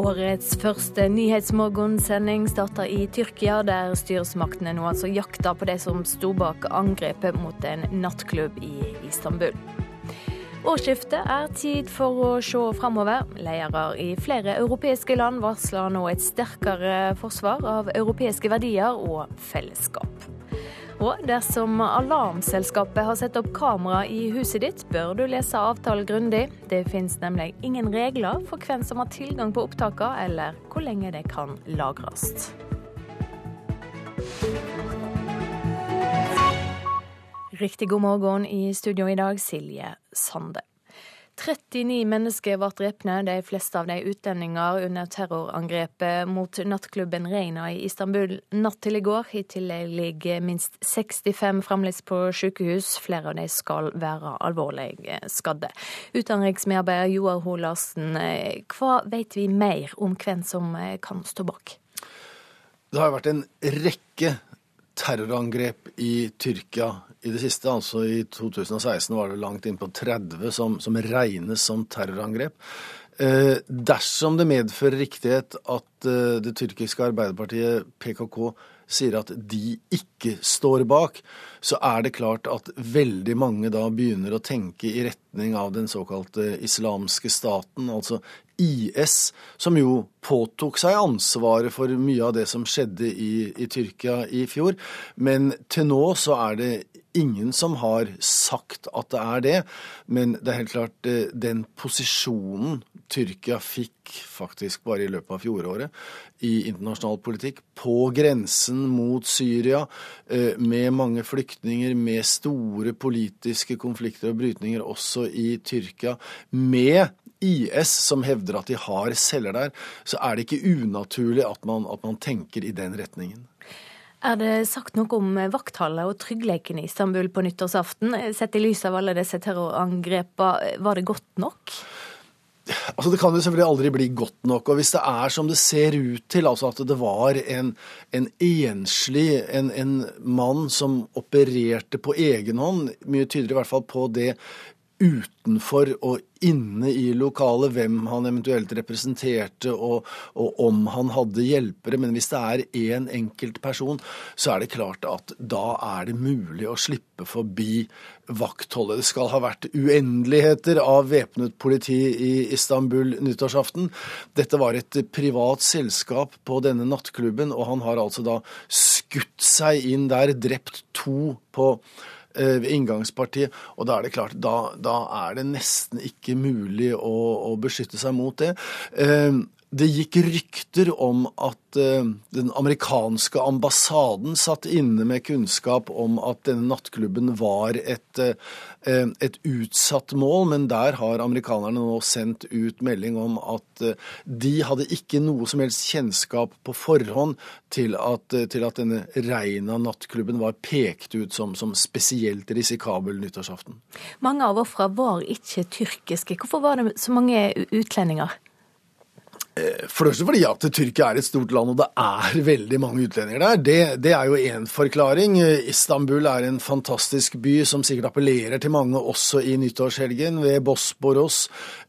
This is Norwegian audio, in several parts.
Årets første Nyhetsmorgensending starter i Tyrkia, der styresmaktene nå altså jakter på de som sto bak angrepet mot en nattklubb i Istanbul. Årsskiftet er tid for å se framover. Ledere i flere europeiske land varsler nå et sterkere forsvar av europeiske verdier og fellesskap. Og dersom alarmselskapet har satt opp kamera i huset ditt, bør du lese avtalen grundig. Det finnes nemlig ingen regler for hvem som har tilgang på opptakene, eller hvor lenge det kan lagres. Riktig god morgen i studio i dag, Silje Sande. 39 mennesker ble drepne, de fleste av de utlendinger, under terrorangrepet mot nattklubben Reina i Istanbul natt til i går. I tillegg ligger minst 65 fremdeles på sykehus. Flere av de skal være alvorlig skadde. Utenriksmedarbeider Joar Ho Larsen, hva vet vi mer om hvem som kan stå bak? Det har vært en rekke terrorangrep i Tyrkia i det siste. Altså i 2016 var det langt inn på 30 som, som regnes som terrorangrep. Eh, dersom det medfører riktighet at eh, det tyrkiske arbeiderpartiet PKK sier at de ikke står bak, så er det klart at veldig mange da begynner å tenke i retning av den såkalte islamske staten, altså IS, som jo påtok seg ansvaret for mye av det som skjedde i, i Tyrkia i fjor. Men til nå så er det ingen som har sagt at det er det. Men det er helt klart eh, den posisjonen Tyrkia fikk faktisk bare i løpet av fjoråret i internasjonal politikk, på grensen mot Syria, eh, med mange flyktninger, med store politiske konflikter og brytninger også i Tyrkia, med IS som hevder at de har celler der, så er det ikke unaturlig at man, at man tenker i den retningen. Er det sagt noe om vakthallet og tryggheten i Istanbul på nyttårsaften? Sett i lys av alle disse terrorangrepene, var det godt nok? Altså Det kan jo selvfølgelig aldri bli godt nok. og Hvis det er som det ser ut til, altså at det var en, en enslig, en, en mann som opererte på egen hånd, mye tydeligere i hvert fall på det utenfor og inne i lokalet, hvem han eventuelt representerte og, og, om han hadde hjelpere. Men hvis det er én enkelt person, så er det klart at da er det mulig å slippe forbi vaktholdet. Det skal ha vært uendeligheter av væpnet politi i Istanbul nyttårsaften. Dette var et privat selskap på denne nattklubben, og han har altså da skutt seg inn der, drept to på inngangspartiet. Og da er det klart, da, da er det nesten ikke mulig å, å beskytte seg mot det. Eh, det gikk rykter om at uh, den amerikanske ambassaden satt inne med kunnskap om at denne nattklubben var et, uh, et utsatt mål, men der har amerikanerne nå sendt ut melding om at de hadde ikke noe som helst kjennskap på forhånd til at, til at denne Reina nattklubben var pekt ut som, som spesielt risikabel nyttårsaften. Mange av ofra var ikke tyrkiske. Hvorfor var det så mange utlendinger? Eh, for det første fordi at Tyrkia er et stort land, og det er veldig mange utlendinger der. Det, det er jo én forklaring. Istanbul er en fantastisk by som sikkert appellerer til mange også i nyttårshelgen ved Bosporos.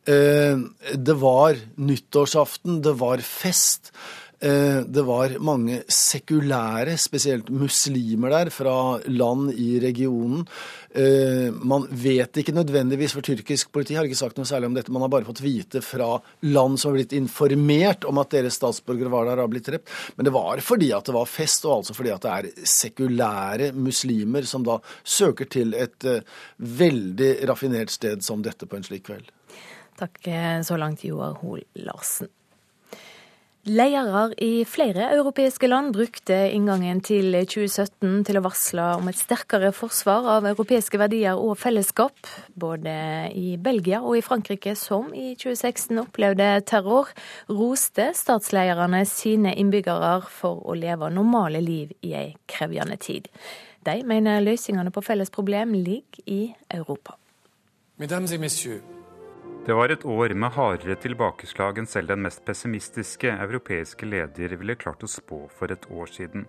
Eh, det var nyttårsaften, det var fest. Eh, det var mange sekulære, spesielt muslimer der, fra land i regionen. Eh, man vet ikke nødvendigvis, for tyrkisk politi har ikke sagt noe særlig om dette. Man har bare fått vite fra land som har blitt informert om at deres statsborgere var der og har blitt drept. Men det var fordi at det var fest, og altså fordi at det er sekulære muslimer som da søker til et eh, veldig raffinert sted som dette på en slik kveld. Takk så langt, Joar Hoel Larsen. Ledere i flere europeiske land brukte inngangen til 2017 til å varsle om et sterkere forsvar av europeiske verdier og fellesskap. Både i Belgia og i Frankrike, som i 2016 opplevde terror, roste statslederne sine innbyggere for å leve normale liv i ei krevjende tid. De mener løsningene på felles problem ligger i Europa. Mesdames et messieurs, det var et år med hardere tilbakeslag enn selv den mest pessimistiske europeiske leder ville klart å spå for et år siden.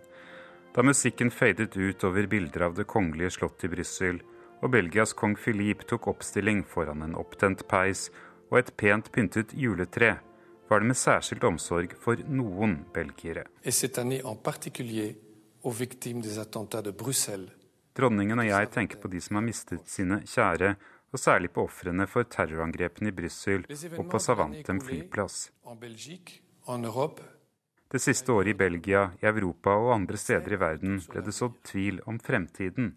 Da musikken fadet ut over bilder av Det kongelige slottet i Brussel, og Belgias kong Philippe tok oppstilling foran en opptent peis og et pent pyntet juletre, var det med særskilt omsorg for noen belgiere. Dronningen og jeg tenker på de som har mistet sine kjære, og særlig på ofrene for terrorangrepene i Brussel og på Savantem flyplass. Det siste året i Belgia, i Europa og andre steder i verden ble det sådd tvil om fremtiden.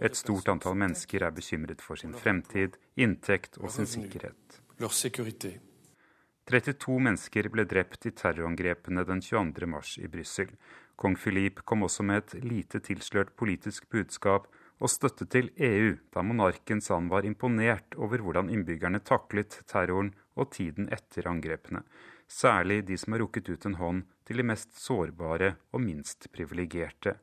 Et stort antall mennesker er bekymret for sin fremtid, inntekt og sin sikkerhet. 32 mennesker ble drept i terrorangrepene den 22. mars i Brussel. Kong Philippe kom også med et lite tilslørt politisk budskap og støtte til EU, da monarken sa han var imponert over hvordan innbyggerne taklet terroren og tiden etter angrepene. Særlig de som har rukket ut en hånd til de mest sårbare og minst privilegerte.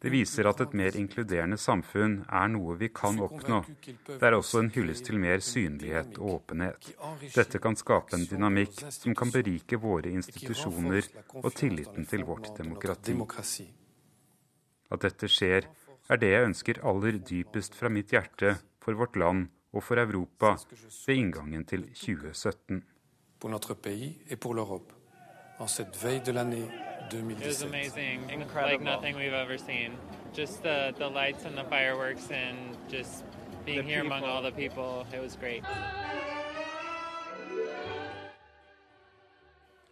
Det viser at et mer inkluderende samfunn er noe vi kan oppnå. Det er også en hyllest til mer synlighet og åpenhet. Dette kan skape en dynamikk som kan berike våre institusjoner og tilliten til vårt demokrati. At dette skjer, er det jeg ønsker aller dypest fra mitt hjerte for vårt land og for Europa ved inngangen til 2017. For notre pays et pour l'Europe, en cette veille de l'année 2017. It was amazing, Incredible. like nothing we've ever seen. Just the, the lights and the fireworks and just being here among all the people, it was great.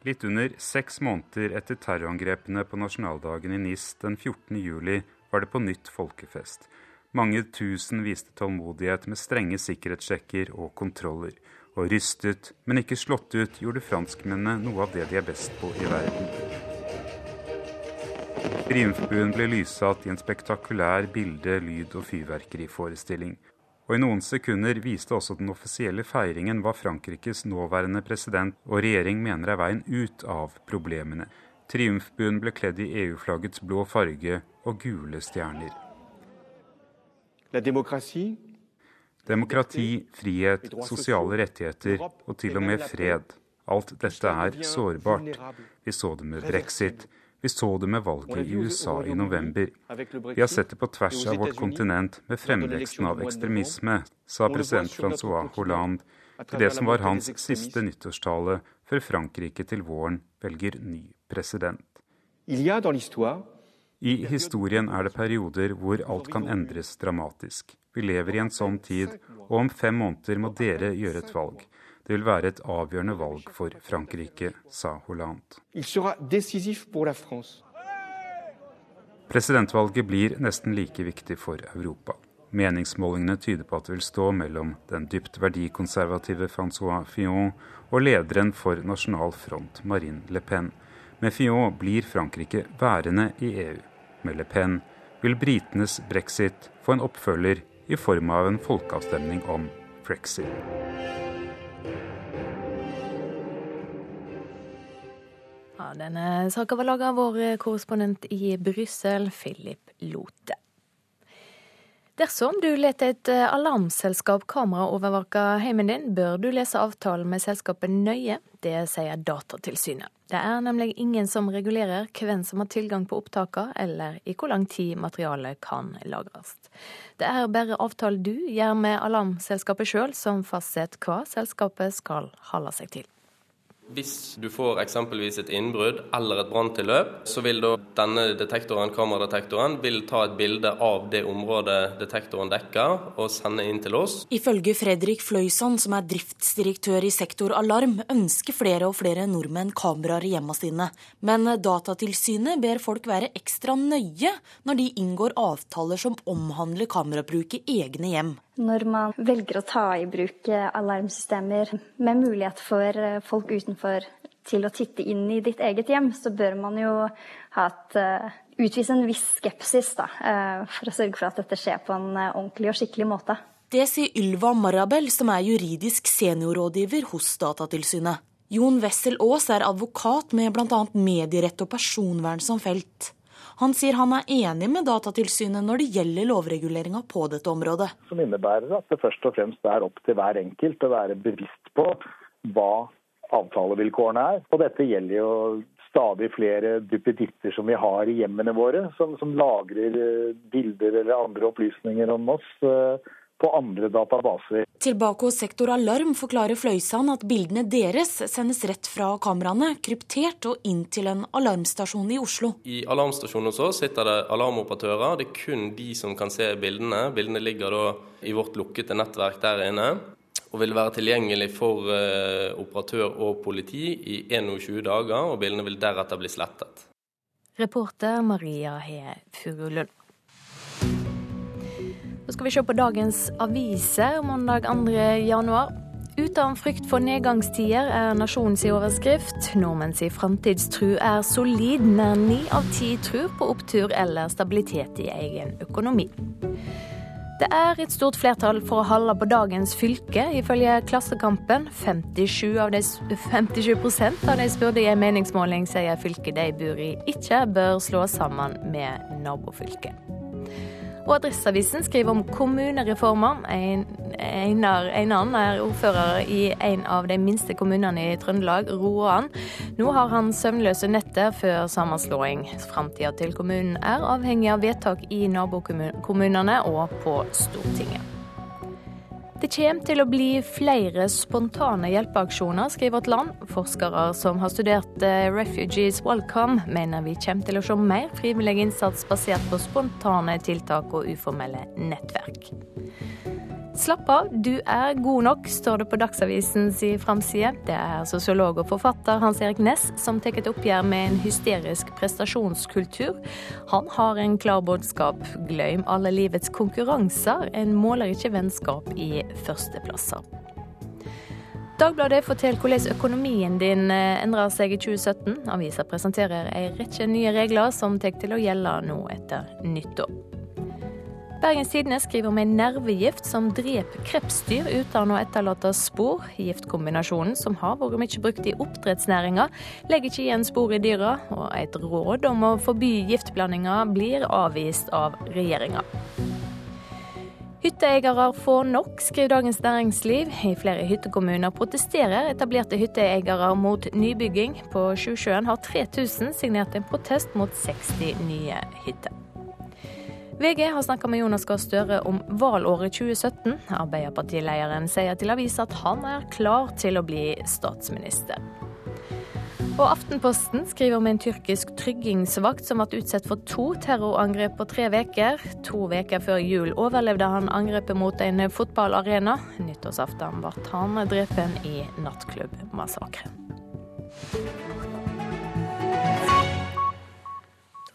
Litt under seks måneder etter terrorangrepene på nasjonaldagen i NIS den 14. juli var det på nytt folkefest. Mange tusen viste tålmodighet med strenge sikkerhetssjekker og kontroller. Og rystet, men ikke slått ut, gjorde franskmennene noe av det de er best på i verden. Triumfbuen ble lyssatt i en spektakulær bilde-, lyd- og fyrverkeriforestilling. Og i noen sekunder viste også den offisielle feiringen hva Frankrikes nåværende president og regjering mener er veien ut av problemene. Triumfbuen ble kledd i EU-flaggets blå farge og gule stjerner. Demokrati, frihet, sosiale rettigheter og til og med fred. Alt dette er sårbart. Vi så det med brexit. Vi så det med valget i USA i november. Vi har sett det på tvers av vårt kontinent med fremveksten av ekstremisme, sa president Francois Hollande til det som var hans siste nyttårstale før Frankrike til våren velger ny president. I historien er det perioder hvor alt kan endres dramatisk. Vi lever i en sånn tid, og om fem måneder må dere gjøre et valg. Det vil være et avgjørende valg for Frankrike, sa Hollande. Presidentvalget blir nesten like viktig for Europa. Meningsmålingene tyder på at det vil stå mellom den dypt verdikonservative Francois Fillon og lederen for Nasjonal Front, Marine Le Pen. Med Fillon blir Frankrike værende i EU. Med Le Pen vil britenes brexit få en oppfølger i form av en folkeavstemning om brexit. denne saka var laga av vår korrespondent i Brussel, Philip Lote. Dersom du lar et alarmselskap kameraovervåke heimen din, bør du lese avtalen med selskapet nøye. Det sier Datatilsynet. Det er nemlig ingen som regulerer hvem som har tilgang på opptakene, eller i hvor lang tid materialet kan lagres. Det er bare avtalen du gjør med alarmselskapet sjøl som fastsetter hva selskapet skal holde seg til. Hvis du får eksempelvis et innbrudd eller et branntilløp, så vil da denne detektoren, kameradetektoren vil ta et bilde av det området detektoren dekker, og sende inn til oss. Ifølge Fredrik Fløysand, som er driftsdirektør i Sektor Alarm, ønsker flere og flere nordmenn kameraer i hjemmene sine. Men Datatilsynet ber folk være ekstra nøye når de inngår avtaler som omhandler kamerabruk i egne hjem. Når man velger å ta i bruk eh, alarmsystemer med mulighet for eh, folk utenfor til å titte inn i ditt eget hjem, så bør man jo et, eh, utvise en viss skepsis da, for å sørge for at dette skjer på en ordentlig og skikkelig måte. Det sier Ylva Marabel, som er juridisk seniorrådgiver hos Datatilsynet. Jon Wessel Aas er advokat med bl.a. medierett og personvern som felt. Han sier han er enig med Datatilsynet når det gjelder lovreguleringa på dette området. Som innebærer at det først og fremst er opp til hver enkelt å være bevisst på hva avtalevilkårene er. Og dette gjelder jo stadig flere duppeditter som vi har i hjemmene våre, som, som lagrer eh, bilder eller andre opplysninger om oss. Eh, på andre databaser. Tilbake hos Sektor Alarm forklarer Fløysand at bildene deres sendes rett fra kameraene, kryptert og inn til en alarmstasjon i Oslo. I alarmstasjonen hos oss sitter det alarmoperatører. Det er kun de som kan se bildene. Bildene ligger da i vårt lukkede nettverk der inne. Og vil være tilgjengelig for uh, operatør og politi i 21 dager, og bildene vil deretter bli slettet. Reporter Maria He Furulund. Så skal vi se på dagens aviser mandag 2. januar. Uten frykt for nedgangstider er nasjonens overskrift. Nordmenns framtidstru er solid, nær ni av ti tror på opptur eller stabilitet i egen økonomi. Det er et stort flertall for å holde på dagens fylke, ifølge Klassekampen. 57 av de, 57 av de spurte i en meningsmåling sier fylket de bor i ikke bør slås sammen med nabofylket. Og Adresseavisen skriver om kommunereformer. Einar Einan er ordfører i en av de minste kommunene i Trøndelag, Roan. Nå har han søvnløse netter før sammenslåing. Framtida til kommunen er avhengig av vedtak i nabokommunene og på Stortinget. Det kommer til å bli flere spontane hjelpeaksjoner, skriver Vårt Land. Forskere som har studert eh, Refugees Welcome, mener vi kommer til å se mer frivillig innsats basert på spontane tiltak og uformelle nettverk. Slapp av, du er god nok, står det på Dagsavisens framside. Det er sosiolog og forfatter Hans Erik Næss som tar et oppgjør med en hysterisk prestasjonskultur. Han har en klar budskap. Glem alle livets konkurranser. En måler ikke vennskap i førsteplasser. Dagbladet forteller hvordan økonomien din eh, endrer seg i 2017. Avisa presenterer en rekke nye regler som tar til å gjelde nå etter nyttår. Bergens Tidende skriver om en nervegift som dreper krepsdyr uten å etterlate spor. Giftkombinasjonen, som har vært mye brukt i oppdrettsnæringa, legger ikke igjen spor i dyra, og et råd om å forby giftblandinger blir avvist av regjeringa. Hytteeiere får nok, skriver Dagens Næringsliv. I flere hyttekommuner protesterer etablerte hytteeiere mot nybygging. På Sjusjøen har 3000 signert en protest mot 60 nye hytter. VG har snakka med Jonas Gahr Støre om valåret 2017. Arbeiderpartilederen sier til avisa at han er klar til å bli statsminister. Og Aftenposten skriver om en tyrkisk tryggingsvakt som ble utsatt for to terrorangrep på tre uker. To uker før jul overlevde han angrepet mot en fotballarena. Nyttårsaften ble han drept i nattklubbmassakren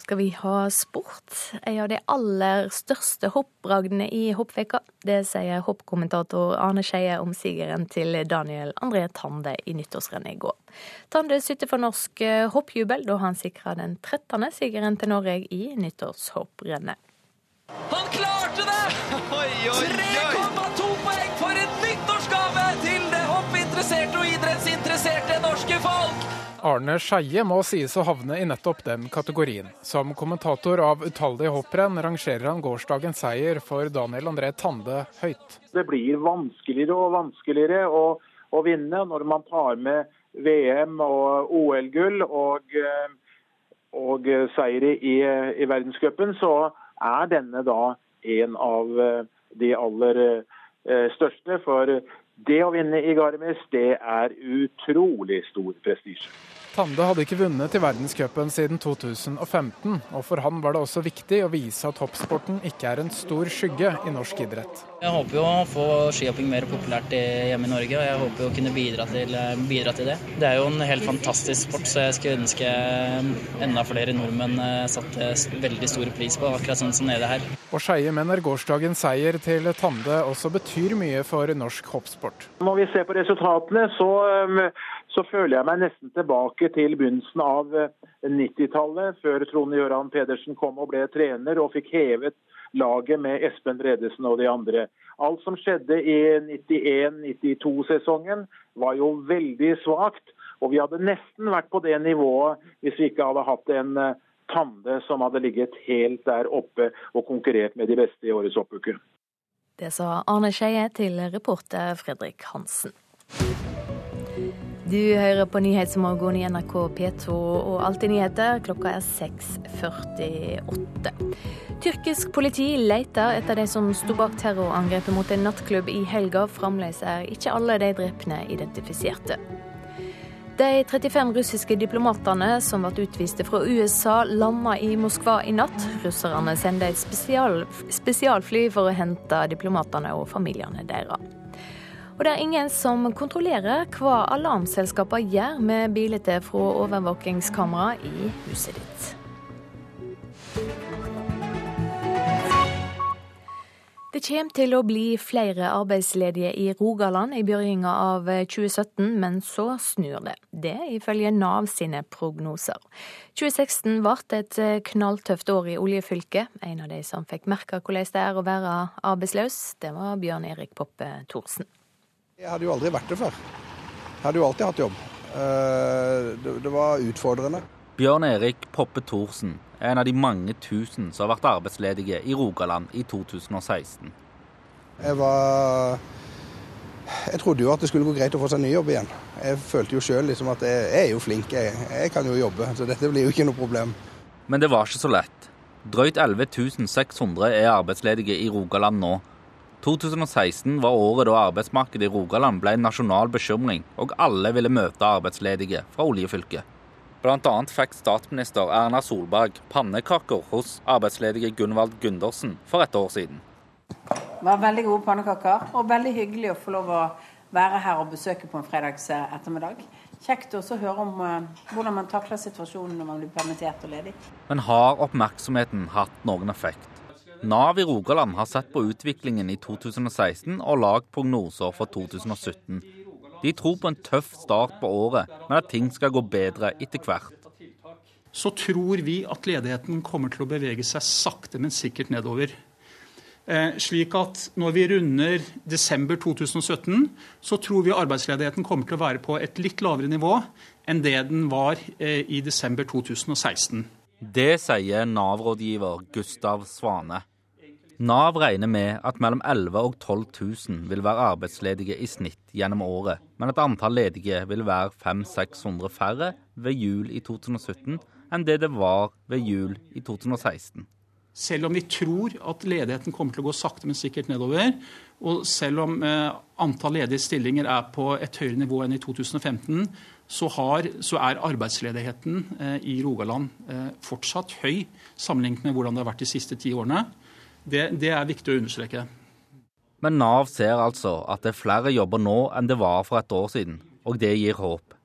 skal vi ha sport. En av de aller største hoppbragdene i hoppveka. Det sier hoppkommentator Arne Skeie om sigeren til Daniel André Tande i nyttårsrennet i går. Tande sitter for norsk eh, hoppjubel da han sikra den 13. sigeren til Norge i nyttårshopprennet. Han klarte det! 3,2 poeng for en nyttårsgave til det hoppinteresserte og idrettsinteresserte norske folk! Arne Skeie må sies å havne i nettopp den kategorien. Som kommentator av utallige hopprenn rangerer han gårsdagens seier for Daniel André Tande høyt. Det blir vanskeligere og vanskeligere å, å vinne når man tar med VM og OL-gull og, og seire i, i verdenscupen, så er denne da en av de aller eh, største. For det å vinne i Garmis, det er utrolig stor prestisje. Tande hadde ikke vunnet i verdenscupen siden 2015, og for han var det også viktig å vise at hoppsporten ikke er en stor skygge i norsk idrett. Jeg håper jo å få skihopping mer populært hjemme i Norge, og jeg håper å kunne bidra til, bidra til, det. Det er jo en helt fantastisk sport, så jeg skulle ønske enda flere nordmenn eh, satte veldig stor pris på, akkurat sånn som nede her. Og Skeie mener gårsdagens seier til Tande også betyr mye for norsk hoppsport. Når vi ser på resultatene, så så føler jeg meg nesten tilbake til begynnelsen av 90-tallet, eh, før Trond Gøran Pedersen kom og ble trener og fikk hevet laget med Espen Bredesen og de andre. Alt som skjedde i 91-92-sesongen var jo veldig svakt. Og vi hadde nesten vært på det nivået hvis vi ikke hadde hatt en eh, Tande som hadde ligget helt der oppe og konkurrert med de beste i årets oppuke. Det sa Arne Skeie til reporter Fredrik Hansen. Du hører på Nyhetsmorgen i NRK P2 og Alltid nyheter. Klokka er 6.48. Tyrkisk politi leter etter de som sto bak terrorangrepet mot en nattklubb i helga. Fremdeles er ikke alle de drepne identifiserte. De 35 russiske diplomatene som ble utviste fra USA, landa i Moskva i natt. Russerne sender et spesial, spesialfly for å hente diplomatene og familiene deres. Og det er ingen som kontrollerer hva alarmselskapene gjør med bilder fra overvåkingskamera i huset ditt. Det kommer til å bli flere arbeidsledige i Rogaland i begynnelsen av 2017, men så snur det. Det ifølge Nav sine prognoser. 2016 ble et knalltøft år i oljefylket. En av de som fikk merke hvordan det er å være arbeidsløs, det var Bjørn Erik Poppe Thorsen. Jeg hadde jo aldri vært det før. Jeg hadde jo alltid hatt jobb. Eh, det var utfordrende. Bjørn Erik Poppe Thorsen er en av de mange tusen som har vært arbeidsledige i Rogaland i 2016. Jeg var Jeg trodde jo at det skulle gå greit å få seg ny jobb igjen. Jeg følte jo sjøl liksom at jeg, jeg, er jo flink, jeg, jeg kan jo jobbe. Så dette blir jo ikke noe problem. Men det var ikke så lett. Drøyt 11 600 er arbeidsledige i Rogaland nå. 2016 var året da arbeidsmarkedet i Rogaland ble en nasjonal bekymring, og alle ville møte arbeidsledige fra oljefylket. Annet fikk statsminister Erna Solberg pannekaker hos arbeidsledige Gunvald Gundersen for et år siden. Det var veldig gode pannekaker, og veldig hyggelig å få lov å være her og besøke på en fredags ettermiddag. Kjekt også å høre om uh, hvordan man takler situasjonen når man blir permittert og ledig. Men har oppmerksomheten hatt noen effekt? Nav i Rogaland har sett på utviklingen i 2016 og lagd prognoser for 2017. De tror på en tøff start på året, men at ting skal gå bedre etter hvert. Så tror vi at ledigheten kommer til å bevege seg sakte, men sikkert nedover. Eh, slik at når vi runder desember 2017, så tror vi arbeidsledigheten kommer til å være på et litt lavere nivå enn det den var eh, i desember 2016. Det sier Nav-rådgiver Gustav Svane. Nav regner med at mellom 11 og 12 000 vil være arbeidsledige i snitt gjennom året, men at antall ledige vil være 500-600 færre ved jul i 2017 enn det det var ved jul i 2016. Selv om vi tror at ledigheten kommer til å gå sakte, men sikkert nedover, og selv om eh, antall ledige stillinger er på et høyere nivå enn i 2015, så, har, så er arbeidsledigheten eh, i Rogaland eh, fortsatt høy sammenlignet med hvordan det har vært de siste ti årene. Det, det er viktig å understreke. Men Nav ser altså at det er flere jobber nå enn det var for et år siden, og det gir håp.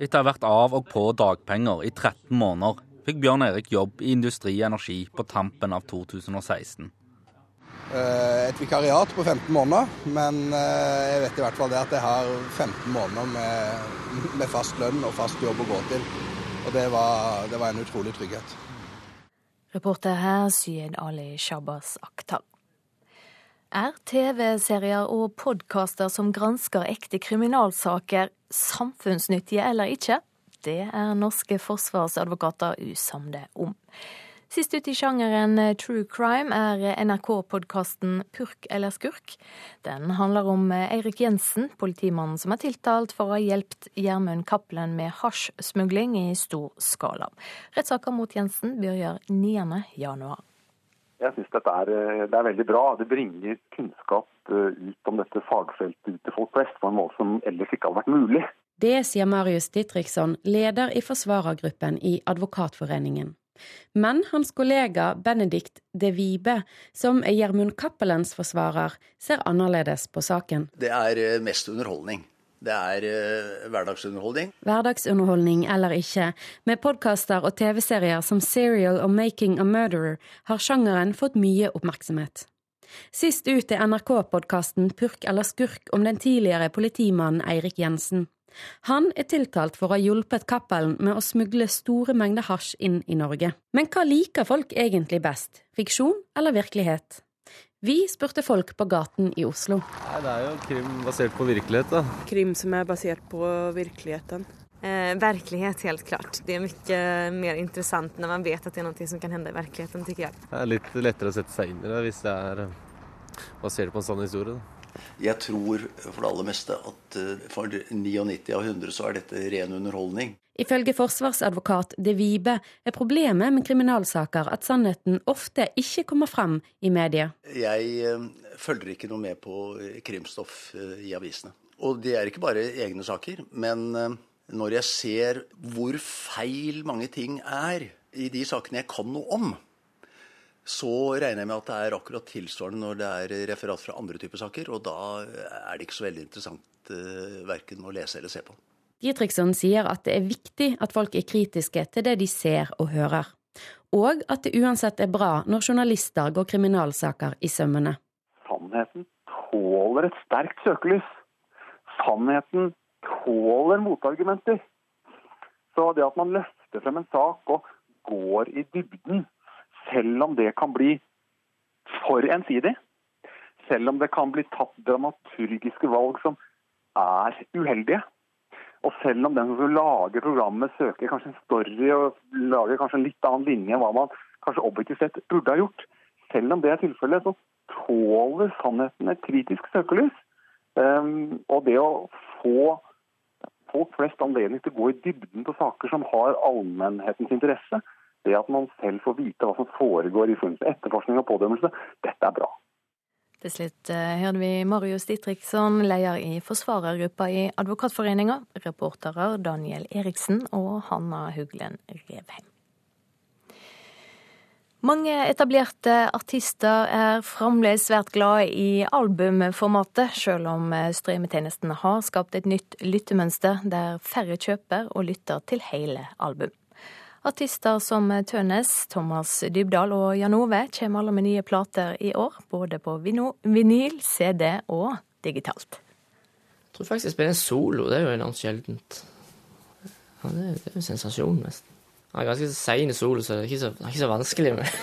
Etter å ha vært av og på dagpenger i 13 måneder, fikk Bjørn Erik jobb i Industri Energi på tampen av 2016. Eh, et vikariat på 15 måneder, men eh, jeg vet i hvert fall det at jeg har 15 måneder med, med fast lønn og fast jobb å gå til. Og det var, det var en utrolig trygghet. Reporter her Syed Ali Shabbas Akhtar. Er TV-serier og podkaster som gransker ekte kriminalsaker, samfunnsnyttige eller ikke? Det er norske forsvarsadvokater usamde om. Sist ut i sjangeren eh, true crime er eh, NRK-podkasten Purk eller skurk. Den handler om eh, Eirik Jensen, politimannen som er tiltalt for å ha hjulpet Gjermund Cappelen med hasjsmugling i stor skala. Rettssaka mot Jensen begynner 9. januar. Jeg syns dette er, det er veldig bra. Det bringer kunnskap ut om dette fagfeltet ut til folk flest på en måte som ellers ikke hadde vært mulig. Det sier Marius Ditriksson, leder i forsvarergruppen i Advokatforeningen. Men hans kollega Benedikt De Vibe, som er Gjermund Cappelens forsvarer, ser annerledes på saken. Det er eh, mest underholdning. Det er uh, hverdagsunderholdning. Hverdagsunderholdning eller ikke, med podkaster og TV-serier som Serial og Making a Murderer har sjangeren fått mye oppmerksomhet. Sist ut er NRK-podkasten Purk eller skurk om den tidligere politimannen Eirik Jensen. Han er tiltalt for å ha hjulpet Cappelen med å smugle store mengder hasj inn i Norge. Men hva liker folk egentlig best, fiksjon eller virkelighet? Vi spurte folk på gaten i Oslo. Nei, det er jo krim basert på virkelighet, da. Krim som er basert på virkeligheten. Eh, virkelighet, helt klart. Det er mye mer interessant når man vet at det er noe som kan hende i virkeligheten, syns jeg. Det er litt lettere å sette seg inn i det hvis det er basert på en sann historie. Da. Jeg tror for det aller meste at eh, for 99 av 100 så er dette ren underholdning. Ifølge forsvarsadvokat De Vibe er problemet med kriminalsaker at sannheten ofte ikke kommer frem i media. Jeg eh, følger ikke noe med på eh, krimstoff i avisene. Og det er ikke bare egne saker, men når jeg ser hvor feil mange ting er i de sakene jeg kan noe om, så regner jeg med at det er akkurat tilsvarende når det er referat fra andre typer saker, og da er det ikke så veldig interessant uh, verken å lese eller se på. Dietrichson sier at det er viktig at folk er kritiske til det de ser og hører. Og at det uansett er bra når journalister går kriminalsaker i sømmene. Sannheten tåler et sterkt søkelys. Sannheten tåler motargumenter. Så det at man løfter frem en sak og går i dybden, selv om det kan bli for ensidig, selv om det kan bli tatt dramaturgiske valg som er uheldige, og selv om den som lager programmet søker kanskje en story og lager kanskje en litt annen linje enn hva man kanskje objektivt sett burde ha gjort, selv om det er tilfellet, så tåler sannheten et kritisk søkelys. Um, og det å få folk flest anledning til å gå i dybden på saker som har allmennhetens interesse, det at man selv får vite hva som foregår i med etterforskning og pådømmelse, dette er bra. Til slutt eh, hørte vi Marius Ditriksson, leder i forsvarergruppa i Advokatforeninga, reportere Daniel Eriksen og Hanna Huglen Revheim. Mange etablerte artister er fremdeles svært glade i albumformatet, selv om strømmetjenesten har skapt et nytt lyttemønster der færre kjøper og lytter til hele album. Artister som Tønes, Thomas Dybdahl og Jan Ove kommer alle med nye plater i år, både på vinyl, CD og digitalt. Jeg tror faktisk jeg spiller en solo, det er jo enormt sjeldent. Ja, det, det er jo en sensasjon, nesten. Han er ganske sein solo, så det er ikke så, er ikke så vanskelig. med.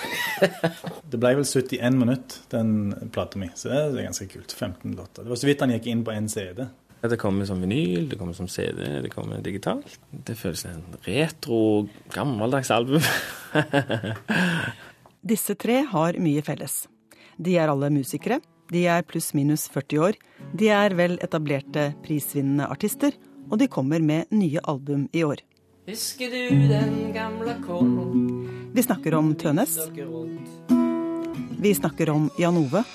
det ble vel 71 minutt, den plata mi, så det er ganske kult. 15 låter. Det var så vidt han gikk inn på én CD. Det kommer som vinyl, det kommer som CD, det kommer digitalt. Det føles som en retro, gammeldags album. Disse tre har mye felles. De er alle musikere. De er pluss-minus 40 år. De er vel etablerte, prisvinnende artister. Og de kommer med nye album i år. Husker du den gamle kålen? Vi snakker om Tønes. Vi snakker om Jan Ove.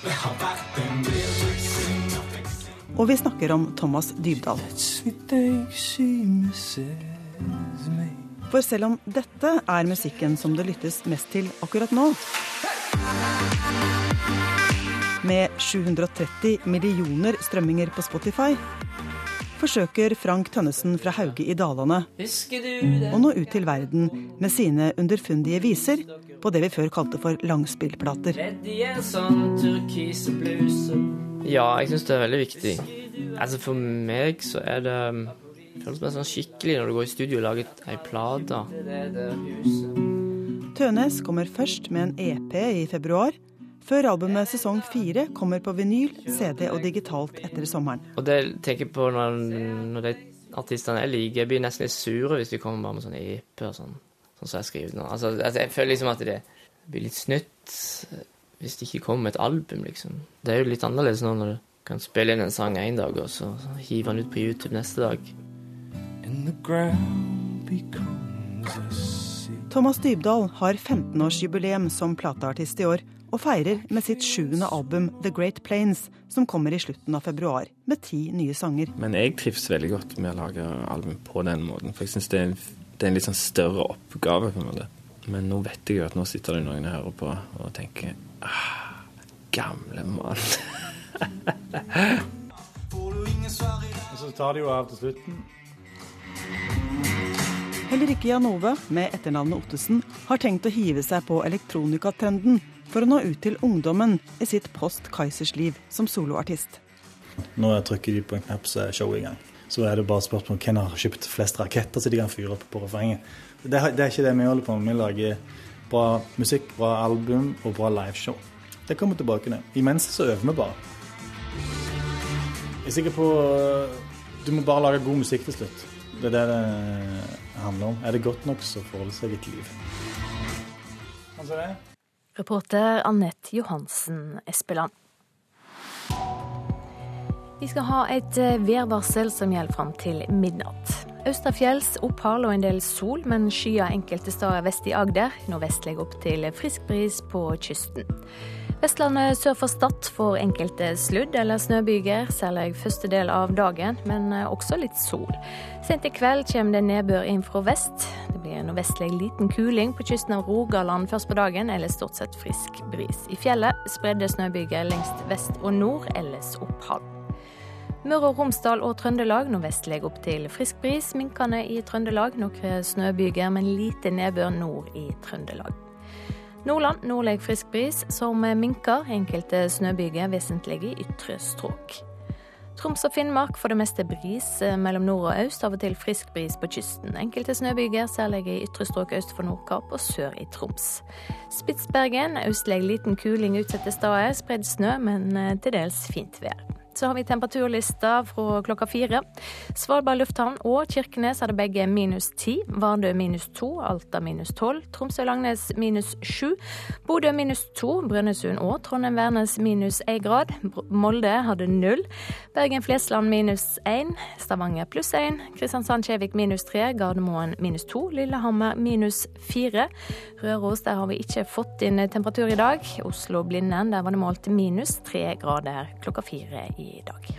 Og vi snakker om Thomas Dybdahl. For selv om dette er musikken som det lyttes mest til akkurat nå Med 730 millioner strømminger på Spotify forsøker Frank Tønnesen fra Hauge i Dalane å nå ut til verden med sine underfundige viser på det vi før kalte for langspillplater. Ja, jeg syns det er veldig viktig. Altså For meg så er det det føles mer sånn skikkelig når du går i studio og lager ei plate. Tønes kommer først med en EP i februar før albumet sesong fire kommer på vinyl, CD og digitalt etter sommeren. Og det tenker jeg på når, når de artistene jeg liker, blir nesten litt sure hvis de kommer bare med sånne EP og sånn, sånn som jeg skriver nå. Altså, altså, jeg føler liksom at det blir litt snytt hvis de ikke kommer med et album, liksom. Det er jo litt annerledes nå når du kan spille inn en sang én dag, og så hive den ut på YouTube neste dag. Thomas Dybdahl har 15-årsjubileum som plateartist i år, og feirer med sitt sjuende album The Great Plains, som kommer i slutten av februar, med ti nye sanger. Men jeg trives veldig godt med å lage album på den måten, for jeg syns det, det, er en litt sånn større oppgave. på en måte. Men nå vet jeg jo at nå sitter det noen og hører på og tenker ah, Gamle mann. og så tar de jo av til slutten. Heller ikke Jan Ove, med etternavnet Ottesen, har tenkt å hive seg på elektronikatrenden for å nå ut til ungdommen i sitt post Kaizers-liv som soloartist. Nå trykker de på en knapp, så er showet i gang. Så er det bare spørsmål om hvem har kjøpt flest raketter så de kan fyre opp på refrenget. Det, det, er ikke det vi holder på med. Vi lager bra musikk, bra album og bra liveshow. Det kommer tilbake ned. Imens så øver vi bare. Jeg er sikker på Du må bare lage god musikk til slutt. Det er det det handler om. Er det godt nok, så får det seg et liv. Altså det? Reporter Anette Johansen Espeland. Vi skal ha et eh, værvarsel som gjelder fram til midnatt. Østafjells opphold og en del sol, men skyer enkelte steder vest i Agder. Nordvestlig opp til frisk bris på kysten. Vestlandet sør for Stad får enkelte sludd- eller snøbyger, særlig første del av dagen, men eh, også litt sol. Sent i kveld kommer det nedbør inn fra vest. Det blir nordvestlig liten kuling på kysten av Rogaland først på dagen, eller stort sett frisk bris. I fjellet spredde snøbyger lengst vest og nord, ellers opphold. Møre og Romsdal og Trøndelag nordvestlig opp til frisk bris. Minkende i Trøndelag, noen snøbyger, men lite nedbør nord i Trøndelag. Nordland nordlig frisk bris, som minker. Enkelte snøbyger, vesentlig i ytre strøk. Troms og Finnmark får det meste bris mellom nord og øst, av og til frisk bris på kysten. Enkelte snøbyger, særlig i ytre strøk øst for Nordkapp og sør i Troms. Spitsbergen østlig liten kuling utsatte steder. Spredd snø, men til dels fint vær. Så har vi temperaturlista fra klokka fire. Svalbard lufthavn og Kirkenes hadde begge minus ti. Vardø minus to, Alta minus tolv, Tromsø-Langnes minus sju. Bodø minus to, Brønnøysund og Trondheim-Værnes minus én grad. Molde hadde null. Bergen-Flesland minus én. Stavanger pluss én. Kristiansand-Kjevik minus tre. Gardermoen minus to. Lillehammer minus fire. Røros, der har vi ikke fått inn temperatur i dag. Oslo-Blindern, der var det målt minus tre grader klokka fire i dag.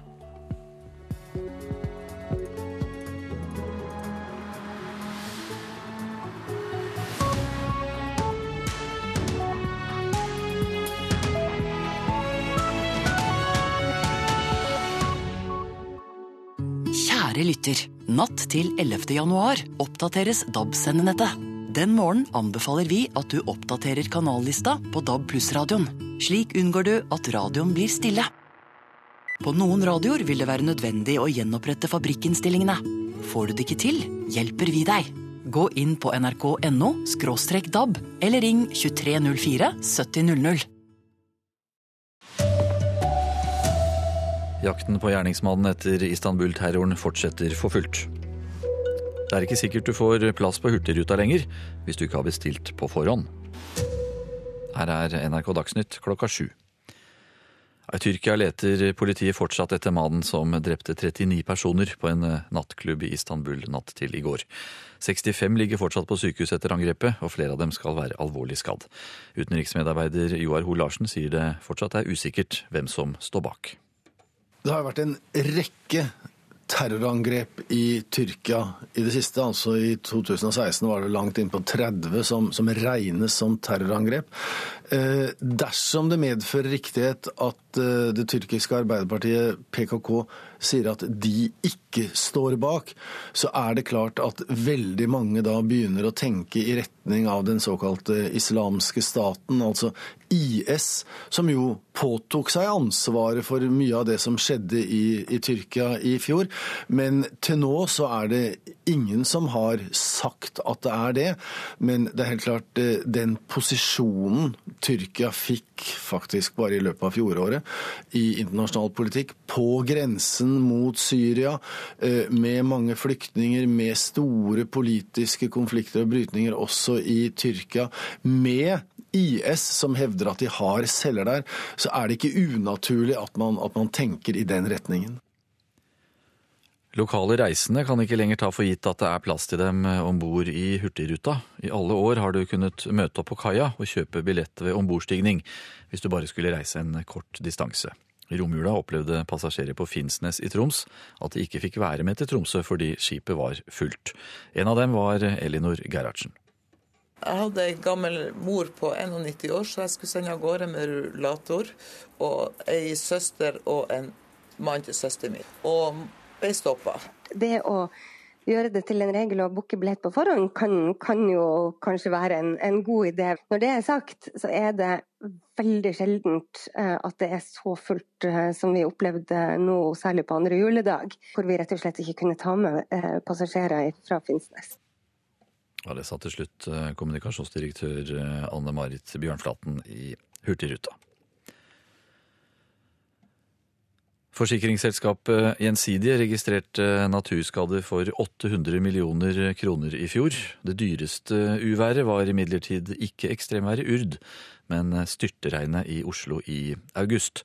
Kjære lytter. Natt til 11. januar oppdateres DAB-sendenettet. Den morgen anbefaler vi at du oppdaterer kanallista på DAB pluss-radioen. Slik unngår du at radioen blir stille. På noen radioer vil det være nødvendig å gjenopprette fabrikkinnstillingene. Får du det ikke til, hjelper vi deg. Gå inn på nrk.no dab eller ring 2304 7000. Jakten på gjerningsmannen etter Istanbul-terroren fortsetter for fullt. Det er ikke sikkert du får plass på Hurtigruta lenger hvis du ikke har bestilt på forhånd. Her er NRK Dagsnytt klokka sju. I Tyrkia leter politiet fortsatt etter mannen som drepte 39 personer på en nattklubb i Istanbul natt til i går. 65 ligger fortsatt på sykehus etter angrepet, og flere av dem skal være alvorlig skadd. Utenriksmedarbeider Joar Ho Larsen sier det fortsatt er usikkert hvem som står bak. Det har vært en rekke terrorangrep i Tyrkia i det siste. Altså I 2016 var det langt inn på 30 som, som regnes som terrorangrep. Eh, dersom det medfører riktighet at eh, det tyrkiske arbeiderpartiet PKK sier at de ikke står bak, så er det klart at veldig mange da begynner å tenke i retning av den såkalte islamske staten, altså IS, som jo påtok seg ansvaret for mye av det som skjedde i, i Tyrkia i fjor. Men til nå så er det ingen som har sagt at det er det. Men det er helt klart eh, den posisjonen Tyrkia fikk faktisk bare i løpet av fjoråret i internasjonal politikk, på grensen mot Syria, eh, med mange flyktninger, med store politiske konflikter og brytninger også i Tyrkia, med IS som hevder at de har celler der, så er det ikke unaturlig at man, at man tenker i den retningen. Lokale reisende kan ikke lenger ta for gitt at det er plass til dem om bord i Hurtigruta. I alle år har du kunnet møte opp på kaia og kjøpe billett ved ombordstigning, hvis du bare skulle reise en kort distanse. I romjula opplevde passasjerer på Finnsnes i Troms at de ikke fikk være med til Tromsø fordi skipet var fullt. En av dem var Elinor Gerhardsen. Jeg hadde ei gammel mor på 91 år, så jeg skulle sende av gårde med rullator. Og ei søster og en mann til søsteren min. Og ble stoppa. Det å gjøre det til en regel å booke billett på forhånd kan, kan jo kanskje være en, en, god idé. Når det er sagt, så er det veldig sjeldent eh, at det er så fullt eh, som vi opplevde nå, særlig på andre juledag, hvor vi rett og slett ikke kunne ta med eh, passasjerer fra Finnsnes. Ja, Det sa til slutt kommunikasjonsdirektør Anne Marit Bjørnflaten i Hurtigruta. Forsikringsselskapet Gjensidige registrerte naturskader for 800 millioner kroner i fjor. Det dyreste uværet var imidlertid ikke ekstremværet Urd, men styrtregnet i Oslo i august.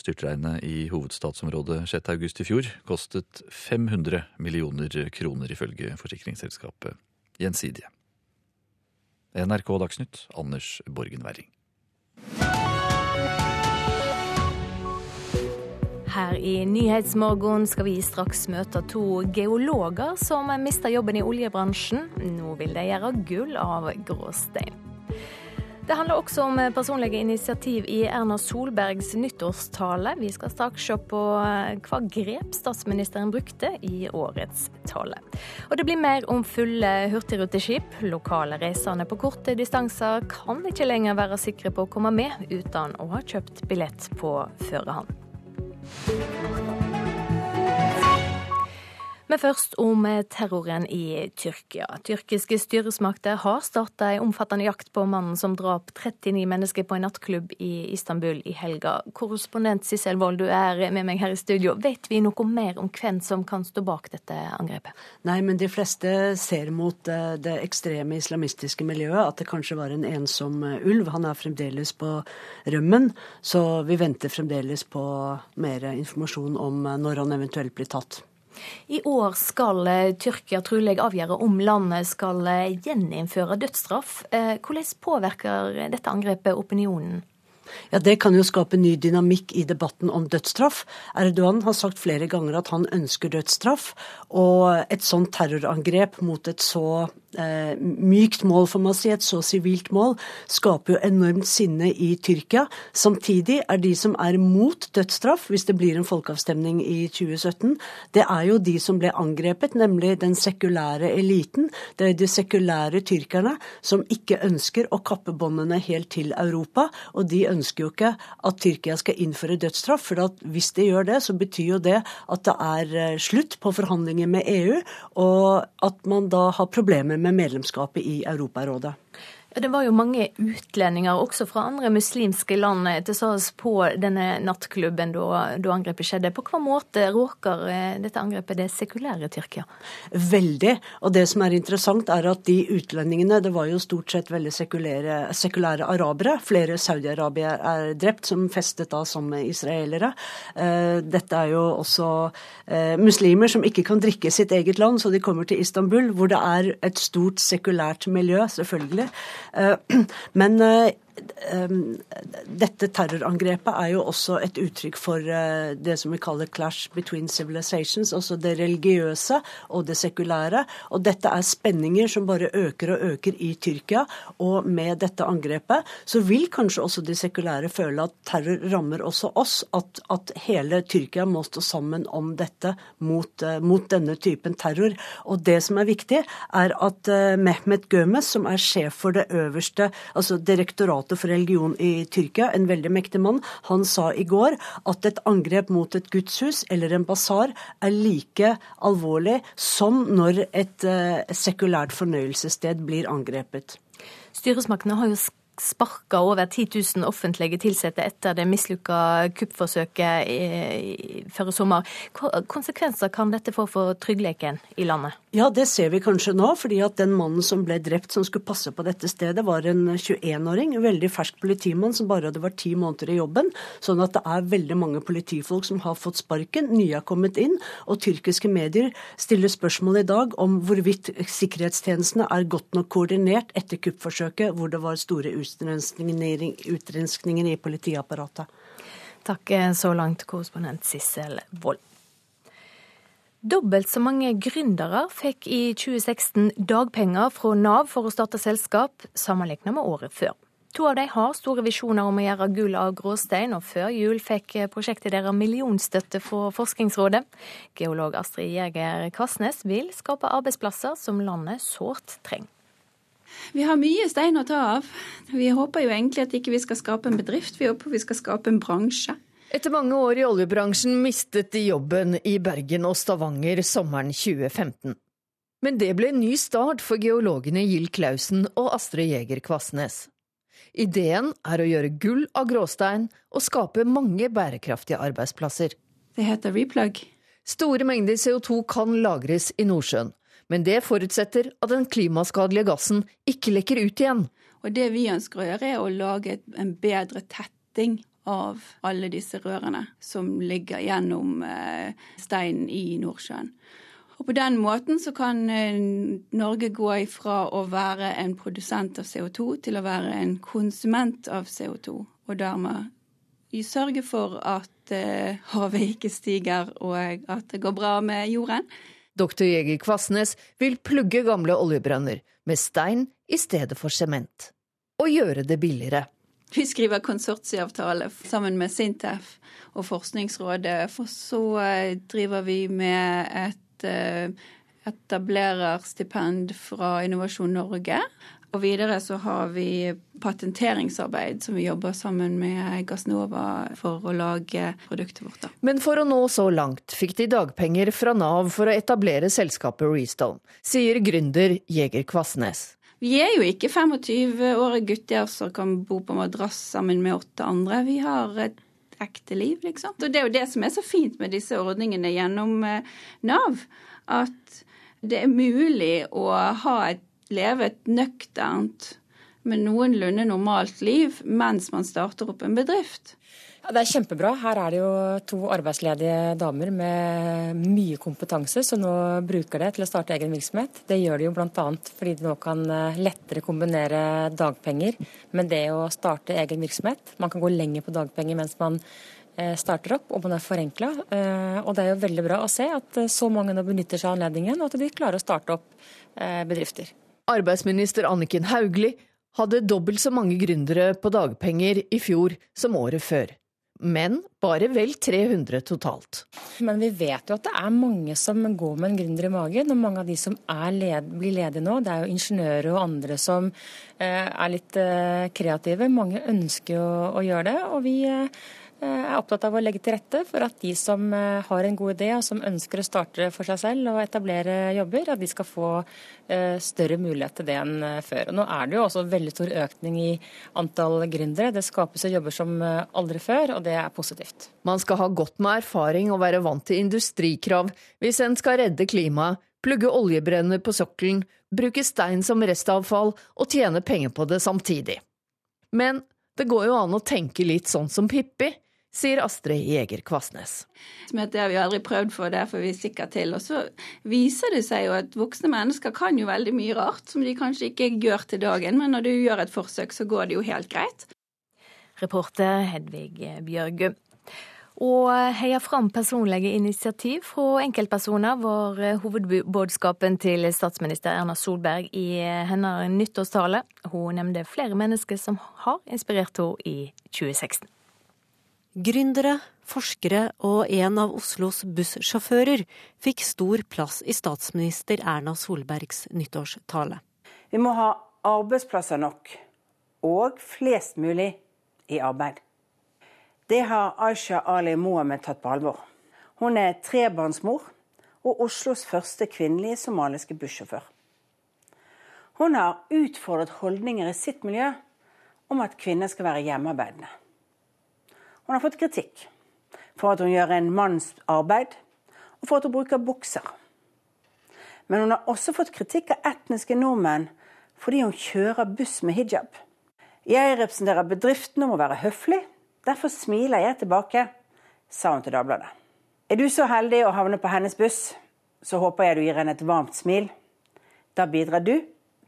Styrtregnet i hovedstadsområdet 6. august i fjor kostet 500 millioner kroner, ifølge forsikringsselskapet Gjensidige. NRK Dagsnytt, Anders Borgen Werring. Her i Nyhetsmorgen skal vi straks møte to geologer som mista jobben i oljebransjen. Nå vil de gjøre gull av gråstein. Det handler også om personlige initiativ i Erna Solbergs nyttårstale. Vi skal straks se på hva grep statsministeren brukte i årets tale. Og det blir mer om fulle hurtigruteskip. Lokale reisende på korte distanser kan ikke lenger være sikre på å komme med uten å ha kjøpt billett på førehånd. Men først om terroren i Tyrkia. Tyrkiske styresmakter har starta en omfattende jakt på mannen som drap 39 mennesker på en nattklubb i Istanbul i helga. Korrespondent Sissel Wold, du er med meg her i studio. Vet vi noe mer om hvem som kan stå bak dette angrepet? Nei, men de fleste ser mot eh, det ekstreme islamistiske miljøet at det kanskje var en ensom eh, ulv. Han er fremdeles på rømmen, så vi venter fremdeles på mer informasjon om eh, når han eventuelt blir tatt. I år skal eh, Tyrkia trolig avgjøre om landet skal eh, gjeninnføre dødsstraff. Eh, hvordan påvirker dette angrepet opinionen? Ja, Det kan jo skape ny dynamikk i debatten om dødsstraff. Erdogan har sagt flere ganger at han ønsker dødsstraff. Og et sånt terrorangrep mot et så mykt mål, får man si, et så sivilt mål, skaper jo enormt sinne i Tyrkia. Samtidig er de som er mot dødsstraff, hvis det blir en folkeavstemning i 2017, det er jo de som ble angrepet, nemlig den sekulære eliten. Det er de sekulære tyrkerne som ikke ønsker å kappe båndene helt til Europa. Og de ønsker jo ikke at Tyrkia skal innføre dødsstraff, for hvis de gjør det, så betyr jo det at det er eh, slutt på forhandlinger med EU, og at man da har problemer med medlemskapet i Europarådet. Det var jo mange utlendinger, også fra andre muslimske land, til stede på denne nattklubben da, da, angrepet skjedde. På hva måte råker eh, dette angrepet det sekulære Tyrkia? Veldig. Og det som er interessant, er at de utlendingene, det var jo stort sett veldig sekulære, sekulære arabere. Flere Saudi-Arabier er drept, som festet da som israelere. Eh, dette er jo også eh, muslimer som ikke kan drikke sitt eget land, så de kommer til Istanbul, hvor det er et stort sekulært miljø, selvfølgelig. Eh, men eh, dette terrorangrepet er jo også et uttrykk for eh, det som vi kaller clash between civilizations, altså det religiøse og det sekulære. Og dette er spenninger som bare øker og øker i Tyrkia. Og med dette angrepet så vil kanskje også de sekulære føle at terror rammer også oss. At, at hele Tyrkia må stå sammen om dette mot, uh, mot, denne typen terror. Og det som er viktig, er at uh, Mehmet Gömes, som er sjef for det øverste, altså direktoratet for religion i Tyrkia, en veldig mektig mann, han sa i går at et angrep mot et gudshus eller en basar er like alvorlig som når et uh, sekulært fornøyelsessted blir angrepet. Styresmaktene har jo sparka over 10 000 offentlige ansatte etter det mislykka kuppforsøket før sommer. Hva konsekvenser kan dette få for tryggheten i landet? Ja, det ser vi kanskje nå. fordi at den mannen som ble drept som skulle passe på dette stedet, var en 21-åring. En veldig fersk politimann som bare hadde vært ti måneder i jobben. Sånn at det er veldig mange politifolk som har fått sparken. Nye har kommet inn. Og tyrkiske medier stiller spørsmål i dag om hvorvidt sikkerhetstjenestene er godt nok koordinert etter kuppforsøket, hvor det var store utrenskninger i politiapparatet. Takk så langt, korrespondent Sissel Wold. Dobbelt så mange gründere fikk i 2016 dagpenger fra Nav for å starte selskap, sammenlignet med året før. To av dem har store visjoner om å gjøre gull av gråstein, og før jul fikk prosjektet deres millionstøtte fra Forskningsrådet. Geolog Astrid Jæger Kvassnes vil skape arbeidsplasser som landet sårt trenger. Vi har mye stein å ta av. Vi håper jo egentlig at ikke vi skal skape en bedrift, vi håper vi skal skape en bransje. Etter mange år i oljebransjen mistet de jobben i Bergen og Stavanger sommeren 2015. Men det ble en ny start for geologene Gild Klausen og Astrid Jæger Kvassnes. Ideen er å gjøre gull av gråstein og skape mange bærekraftige arbeidsplasser. Det heter replug. Store mengder CO2 kan lagres i Nordsjøen, men det forutsetter at den klimaskadelige gassen ikke lekker ut igjen. Og det vi ønsker å gjøre, er å lage en bedre tetting av alle disse rørene som ligger gjennom eh, steinen i Nordsjøen. Og På den måten så kan eh, Norge gå ifra å være en produsent av CO2 til å være en konsument av CO2, og dermed sørge for at eh, havet ikke stiger og at det går bra med jorden. Dr. Jeger Kvassnes vil plugge gamle oljebrønner med stein i stedet for sement, og gjøre det billigere. Vi skriver konsortieavtale sammen med Sintef og Forskningsrådet, for så eh, driver vi med et eh, etablererstipend fra Innovasjon Norge. Og videre så har vi patenteringsarbeid som vi jobber sammen med Gassnova for å lage produktet vårt. Da. Men for å nå så langt fikk de dagpenger fra Nav for å etablere selskapet Restone, sier gründer Jeger Kvassnes. Vi er jo ikke 25-årige gutter som kan bo på madrass sammen med åtte andre. Vi har et ekte liv, liksom. Og det er jo det som er så fint med disse ordningene gjennom eh, Nav. At det er mulig å et, leve et nøkternt, men noenlunde normalt liv mens man starter opp en bedrift. Det er kjempebra. Her er det jo to arbeidsledige damer med mye kompetanse som nå bruker det til å starte egen virksomhet. Det gjør de jo bl.a. fordi de nå kan eh, lettere kombinere dagpenger med det å starte egen virksomhet. Man kan gå lenger på dagpenger mens man eh, starter opp, og man er forenkla. Eh, og det er jo veldig bra å se at så mange nå benytter seg av anledningen, og at de klarer å starte opp bedrifter. Arbeidsminister Anniken Hauglie hadde dobbelt så mange gründere på dagpenger i fjor som året før men bare vel 300 totalt. Men vi vet jo at det er mange som går med en gründer i magen. Og mange av de som led, blir ledige nå, det er jo ingeniører og andre som eh, er litt eh, kreative. Mange ønsker å, å gjøre det. og vi eh, er opptatt av å legge til rette for at de som eh, har en god idé og som ønsker å starte for seg selv og etablere jobber, at de skal få eh, større mulighet til det enn før. Og nå er det jo også veldig stor økning i antall gründere. Det skapes jobber som aldri før, og det er positivt. Man skal ha godt med erfaring og være vant til industrikrav hvis en skal redde klimaet, plugge oljebrenner på sokkelen, bruke stein som restavfall og tjene penger på det samtidig. Men det går jo an å tenke litt sånn som Pippi sier Astrid Jeger Kvassnes. Det har vi aldri prøvd for, det får vi sikkert til. Og så viser det seg jo at voksne mennesker kan jo veldig mye rart som de kanskje ikke gjør til dagen, men når du gjør et forsøk, så går det jo helt greit. Reporter Hedvig Bjørgum. Å heie fram personlige initiativ fra enkeltpersoner var hovedbudskapen til statsminister Erna Solberg i hennes nyttårstale. Hun nevnte flere mennesker som har inspirert henne i 2016. Gründere, forskere og en av Oslos bussjåfører fikk stor plass i statsminister Erna Solbergs nyttårstale. Vi må ha arbeidsplasser nok, og flest mulig i arbeid. Det har Aisha Ali Mohammed tatt på alvor. Hun er trebarnsmor og Oslos første kvinnelige somaliske bussjåfør. Hun har utfordret holdninger i sitt miljø om at kvinner skal være hjemmearbeidende. Hun har fått kritikk for at hun gjør en manns arbeid, og for at hun bruker bukser. Men hun har også fått kritikk av etniske nordmenn fordi hun kjører buss med hijab. Jeg representerer bedriften om å være høflig, derfor smiler jeg tilbake, sa hun til Dagbladet. Er du så heldig å havne på hennes buss, så håper jeg du gir henne et varmt smil. Da bidrar du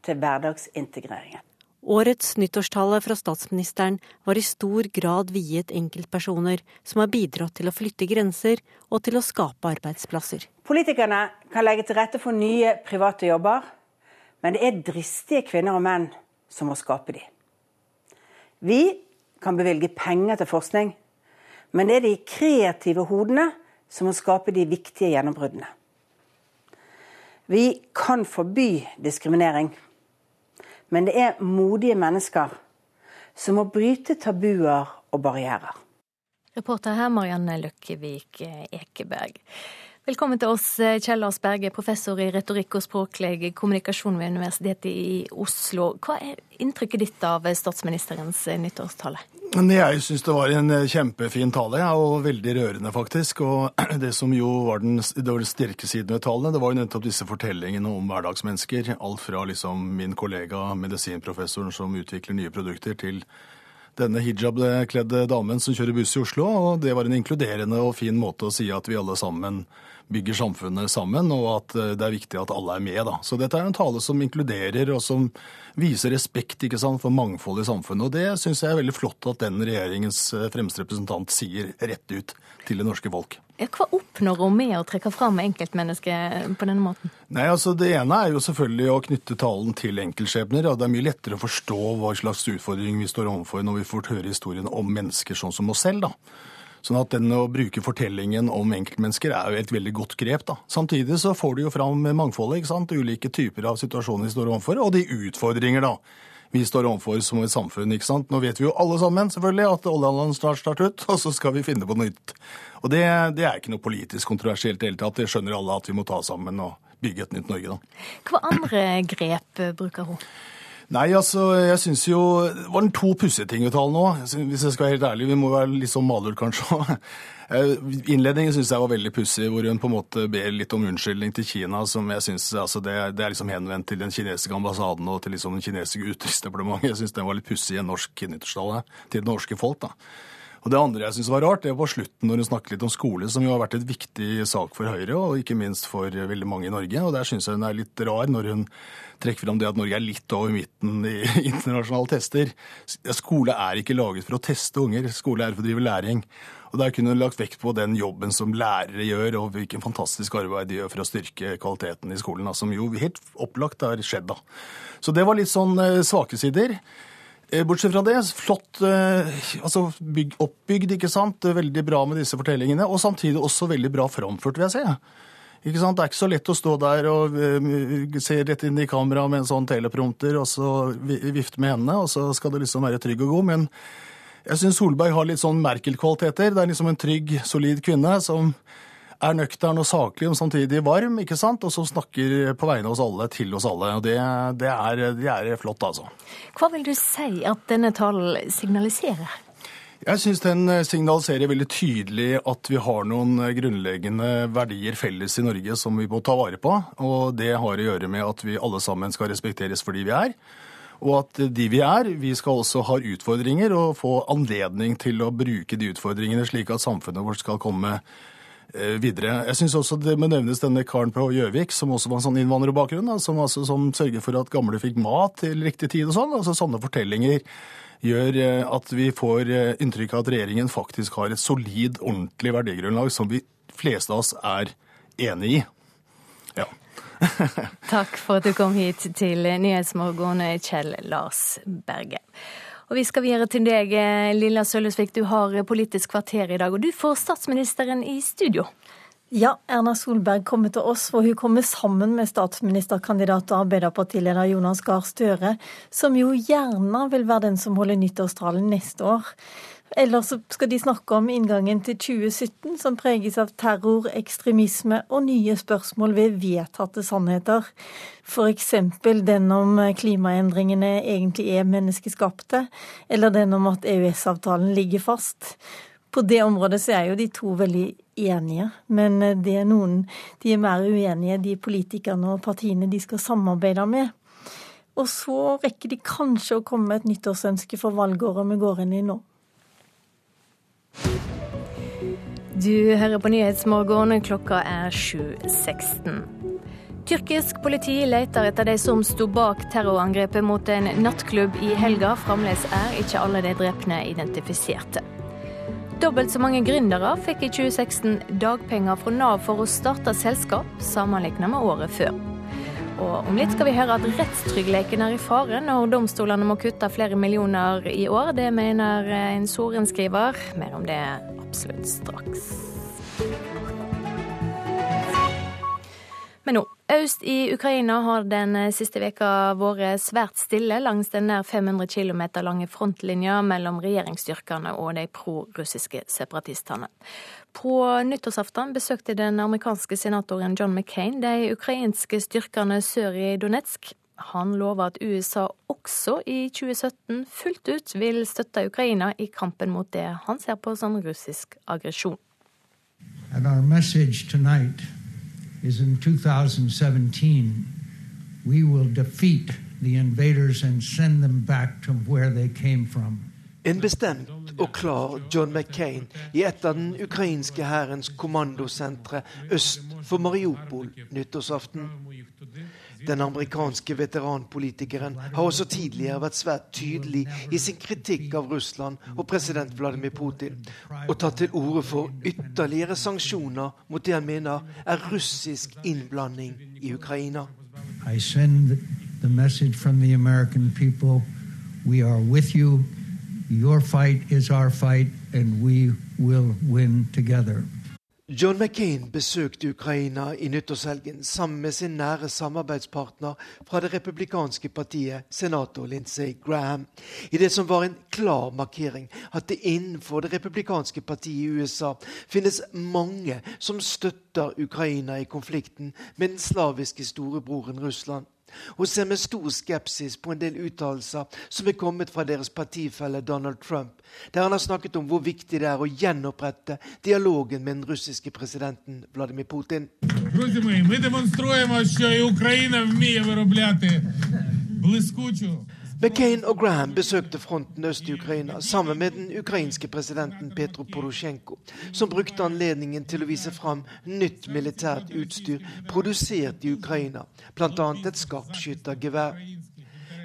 til hverdagsintegreringen. Årets nyttårstale fra statsministeren var i stor grad viet enkeltpersoner som har bidratt til å flytte grenser og til å skape arbeidsplasser. Politikerne kan legge til rette for nye private jobber, men det er dristige kvinner og menn som må skape de. Vi kan bevilge penger til forskning, men det er de kreative hodene som må skape de viktige gjennombruddene. Vi kan forby diskriminering men det er modige mennesker som må bryte tabuer og barrierer. Reporter her Marianne Løkkevik Ekeberg. Velkommen til oss, Kjell Lars Berge, professor i retorikk og språklig kommunikasjon ved Universitetet i Oslo. Hva er inntrykket ditt av statsministerens nyttårstale? Jeg syns det var en kjempefin tale, og veldig rørende, faktisk. Og det som jo var den, den sterke siden ved talene, det var jo nettopp disse fortellingene om hverdagsmennesker. Alt fra liksom min kollega, medisinprofessoren som utvikler nye produkter, til denne hijab-kledde damen som kjører buss i Oslo. Og det var en inkluderende og fin måte å si at vi alle sammen bygger samfunnet sammen, og at eh, det er viktig at alle er med. da. Så dette er en tale som inkluderer, og som viser respekt ikke sant, for mangfold i samfunnet. Og det syns jeg er veldig flott at den regjeringens eh, fremste representant sier rett ut til det norske folk. Hva oppnår hun med å trekke fram enkeltmennesket på denne måten? Nei, altså Det ene er jo selvfølgelig å knytte talen til enkeltskjebner. Ja, Det er mye lettere å forstå hva slags utfordring vi står overfor når vi får høre historien om mennesker sånn som oss selv. da. Sånn at den å bruke fortellingen om enkeltmennesker er jo et veldig godt grep. da. Samtidig så får du jo fram mangfoldet, ikke sant? ulike typer av situasjoner vi står overfor, og de utfordringer da vi står overfor som et samfunn. ikke sant? Nå vet vi jo alle sammen selvfølgelig at oljealderen snart starter ut, og så skal vi finne på noe nytt. Og det, det er ikke noe politisk kontroversielt i det hele tatt. Det skjønner alle at vi må ta sammen og bygge et nytt Norge, da. Hva andre grep bruker hun? Nei, altså, jeg syns jo Det var en to pussige ting ved talen nå, hvis jeg skal være helt ærlig. Vi må være litt sånn malurt, kanskje. Eh, innledningen syns jeg var veldig pussig, hvor hun på en måte ber litt om unnskyldning til Kina. som jeg synes, altså det, det, er liksom henvendt til den kinesiske ambassaden og til liksom den kinesiske utenriksdepartementet. Jeg syns den var litt pussig i en norsk nyttårstale til det norske folk. da. Og Det andre jeg syns var rart, det var slutten når hun snakket litt om skole, som jo har vært et viktig sak for Høyre, og ikke minst for veldig mange i Norge. Og Der syns jeg hun er litt rar når hun trekker fram det at Norge er litt over midten i internasjonale tester. Skole er ikke laget for å teste unger, skole er for å drive læring. Og Der kunne hun lagt vekt på den jobben som lærere gjør, og hvilken fantastisk arbeid de gjør for å styrke kvaliteten i skolen, som jo helt opplagt har skjedd. da. Så det var litt sånn eh, svake sider. Eh, bortsett fra det, flott eh, altså bygg, oppbygd, ikke sant. Veldig bra med disse fortellingene. Og samtidig også veldig bra framført, vil jeg si. Ikke sant? Det er ikke så lett å stå der og uh, se rett inn i kamera med en sånn teleprompter og så vifte med hendene, og så skal du liksom være trygg og god. Men jeg syns Solberg har litt sånn Merkel-kvaliteter. Det er liksom en trygg, solid kvinne som er nøktern og saklig, men samtidig varm, ikke sant? og som snakker på vegne av oss alle til oss alle. og Det, det, er, det er, flott, altså. Hva vil du si at denne talen signaliserer? Jeg syns den signaliserer veldig tydelig at vi har noen grunnleggende verdier felles i Norge som vi må ta vare på. Og det har å gjøre med at vi alle sammen skal respekteres for de vi er. Og at de vi er, vi skal også ha utfordringer og få anledning til å bruke de utfordringene slik at samfunnet vårt skal komme Eh, videre. Jeg syns også det må nevnes denne karen på Gjøvik, som også var en sånn innvandrerbakgrunn, som, altså, som sørger for at gamle fikk mat til riktig tid og sånn. Altså Sånne fortellinger gjør eh, at vi får eh, inntrykk av at regjeringen faktisk har et solid, ordentlig verdigrunnlag som vi fleste av oss er enig i. Ja. Takk for at du kom hit til Nyhetsmorgen, Kjell Lars Berge. Og vi skal videre til deg, eh, Lilla Sølvesvik. Du har Politisk kvarter i dag, og du får statsministeren i studio. Ja, Erna Solberg kommer til oss, hvor hun kommer sammen med statsministerkandidat og Arbeiderpartileder Jonas Gahr Støre, som jo gjerne vil være den som holder nyttårstalen neste år. Eller så skal de snakke om inngangen til 2017, som preges av terror, ekstremisme og nye spørsmål ved vedtatte sannheter. F.eks. den om klimaendringene egentlig er menneskeskapte, eller den om at EØS-avtalen ligger fast. På det området så er jo de to veldig enige, men det er noen de er mer uenige, de politikerne og partiene de skal samarbeide med. Og så rekker de kanskje å komme med et nyttårsønske for valgåret vi går inn i nå. Du hører på Nyhetsmorgen, klokka er 7.16. Tyrkisk politi leter etter de som sto bak terrorangrepet mot en nattklubb i helga. Fremdeles er ikke alle de drepne identifiserte. Dobbelt så mange gründere fikk i 2016 dagpenger fra Nav for å starte selskap, sammenlignet med året før. Og om litt skal vi høre at rettstryggheten er i fare når domstolene må kutte flere millioner i år. Det mener en sorenskriver. Mer om det absolutt straks. Men nå, øst i Ukraina har den siste veka vært svært stille langs den nær 500 km lange frontlinja mellom regjeringsstyrkene og de pro-russiske separatistene. På nyttårsaften besøkte den amerikanske senatoren John McCain de ukrainske styrkene sør i Donetsk. Han lover at USA også i 2017 fullt ut vil støtte Ukraina i kampen mot det han ser på som russisk aggresjon. And our message tonight is in 2017 we will defeat the invaders and send them back to where they came from. En bestemt og klar John McCain i et av den ukrainske hærens kommandosentre øst for Mariupol nyttårsaften. Den amerikanske veteranpolitikeren har også tidligere vært svært tydelig i sin kritikk av Russland og president Vladimir Putin, og tatt til orde for ytterligere sanksjoner mot det han mener er russisk innblanding i Ukraina. I send the message from the American people. We are with you. Your fight is our fight, and we will win together. John McCain besøkte Ukraina i nyttårshelgen sammen med sin nære samarbeidspartner fra det republikanske partiet, senator Lindsey Graham, i det som var en klar markering at det innenfor det republikanske partiet i USA finnes mange som støtter Ukraina i konflikten med den slaviske storebroren Russland. Hun ser med stor skepsis på en del uttalelser som er kommet fra deres partifelle Donald Trump, der han har snakket om hvor viktig det er å gjenopprette dialogen med den russiske presidenten Vladimir Putin. Друзі мої, ми демонструємо, що Україна вміє виробляти блискучу McCain og Graham besøkte fronten øst i Ukraina sammen med den ukrainske presidenten Petro Porosjenko, som brukte anledningen til å vise fram nytt militært utstyr produsert i Ukraina, bl.a. et skarpskyttergevær.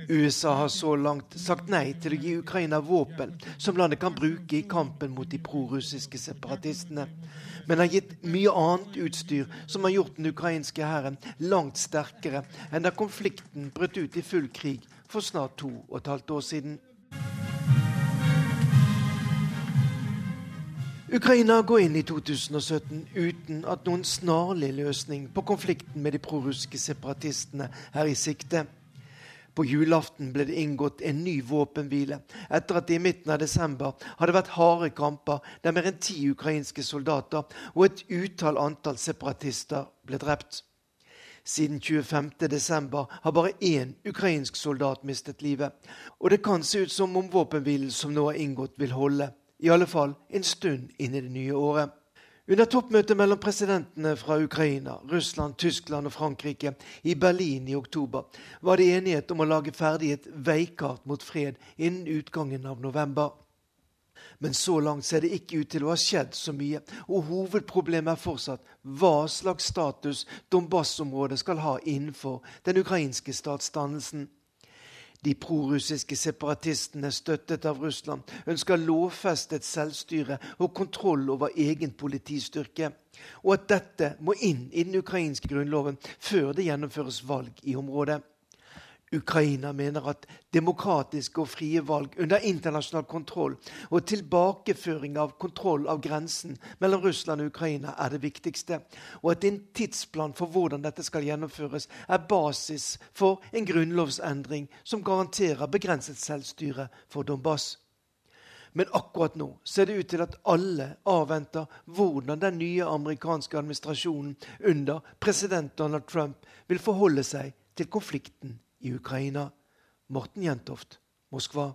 USA har så langt sagt nei til å gi Ukraina våpen som landet kan bruke i kampen mot de prorussiske separatistene, men har gitt mye annet utstyr som har gjort den ukrainske hæren langt sterkere enn da konflikten brøt ut i full krig for snart to og et halvt år siden. Ukraina går inn i 2017 uten at noen snarlig løsning på konflikten med de prorussiske separatistene er i sikte. På julaften ble det inngått en ny våpenhvile etter at det i midten av desember hadde vært harde kamper der mer enn ti ukrainske soldater og et utall antall separatister ble drept. Siden 25.12. har bare én ukrainsk soldat mistet livet. Og det kan se ut som om våpenhvilen som nå er inngått, vil holde. I alle fall en stund inn i det nye året. Under toppmøtet mellom presidentene fra Ukraina, Russland, Tyskland og Frankrike i Berlin i oktober var det enighet om å lage ferdig et veikart mot fred innen utgangen av november. Men så langt ser det ikke ut til å ha skjedd så mye, og hovedproblemet er fortsatt hva slags status Donbas-området skal ha innenfor den ukrainske statsdannelsen. De prorussiske separatistene, støttet av Russland, ønsker lovfestet selvstyre og kontroll over egen politistyrke, og at dette må inn i den ukrainske grunnloven før det gjennomføres valg i området. Ukraina mener at demokratiske og frie valg under internasjonal kontroll og tilbakeføring av kontroll av grensen mellom Russland og Ukraina er det viktigste, og at en tidsplan for hvordan dette skal gjennomføres, er basis for en grunnlovsendring som garanterer begrenset selvstyre for Donbas. Men akkurat nå ser det ut til at alle avventer hvordan den nye amerikanske administrasjonen under president Donald Trump vil forholde seg til konflikten i Ukraina. Morten Jentoft, Moskva.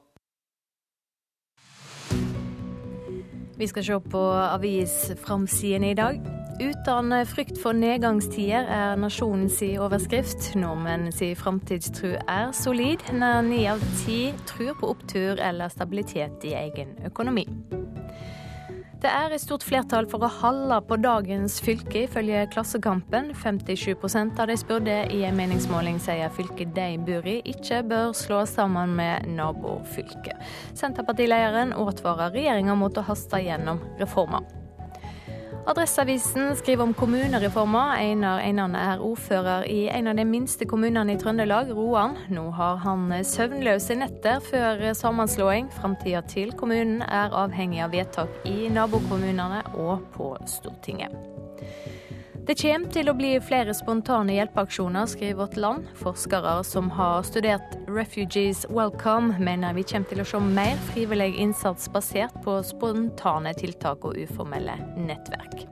Vi skal se på avisframsidene i dag. Uten frykt for nedgangstider er nasjonens overskrift. Nordmenn si er solid. Nær ni av ti tror på opptur eller stabilitet i egen økonomi. Det er et stort flertall for å holde på dagens fylke, ifølge Klassekampen. 57% av de spurte i en meningsmåling sier fylket de bor i ikke bør slås sammen med nabofylket. Senterpartilederen advarer regjeringa mot å haste gjennom reformer. Adresseavisen skriver om kommunereforma. Einar Einane er ordfører i en av de minste kommunene i Trøndelag, Roan. Nå har han søvnløse netter før sammenslåing. Framtida til kommunen er avhengig av vedtak i nabokommunene og på Stortinget. Det kommer til å bli flere spontane hjelpeaksjoner, skriver Vårt Land. Forskere som har studert Refugees Welcome, mener vi kommer til å se mer frivillig innsats basert på spontane tiltak og uformelle nettverk.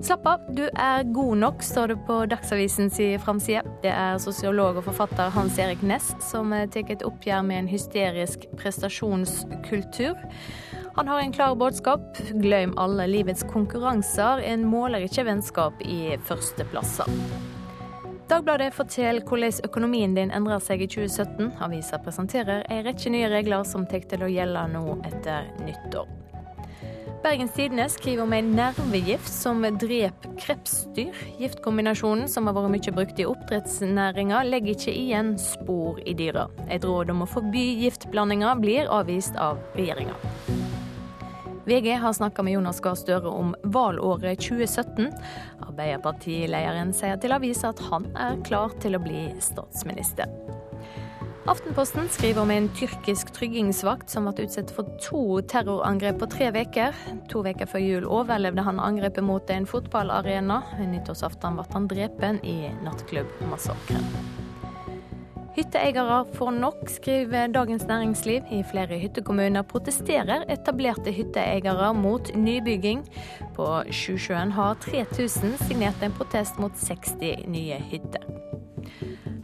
Slapp av, du er god nok, står det på Dagsavisens framside. Det er sosiolog og forfatter Hans Erik Næss som tar et oppgjør med en hysterisk prestasjonskultur. Han har en klar budskap. Glem alle livets konkurranser. En måler ikke vennskap i førsteplasser. Dagbladet forteller hvordan økonomien din endrer seg i 2017. Avisa presenterer en rekke nye regler som tar til å gjelde nå etter nyttår. Bergens Tidende skriver om en nervegift som dreper krepsdyr. Giftkombinasjonen, som har vært mye brukt i oppdrettsnæringa, legger ikke igjen spor i dyra. Et råd om å forby giftblandinger blir avvist av regjeringa. VG har snakka med Jonas Gahr Støre om valåret 2017. Arbeiderpartilederen sier til avisa at han er klar til å bli statsminister. Aftenposten skriver om en tyrkisk tryggingsvakt som ble utsatt for to terrorangrep på tre uker. To uker før jul overlevde han angrepet mot en fotballarena. Nyttårsaften ble han drepen i nattklubbmassakren. Hytteeiere får nok, skriver Dagens Næringsliv. I flere hyttekommuner protesterer etablerte hytteeiere mot nybygging. På Sjusjøen har 3000 signert en protest mot 60 nye hytter.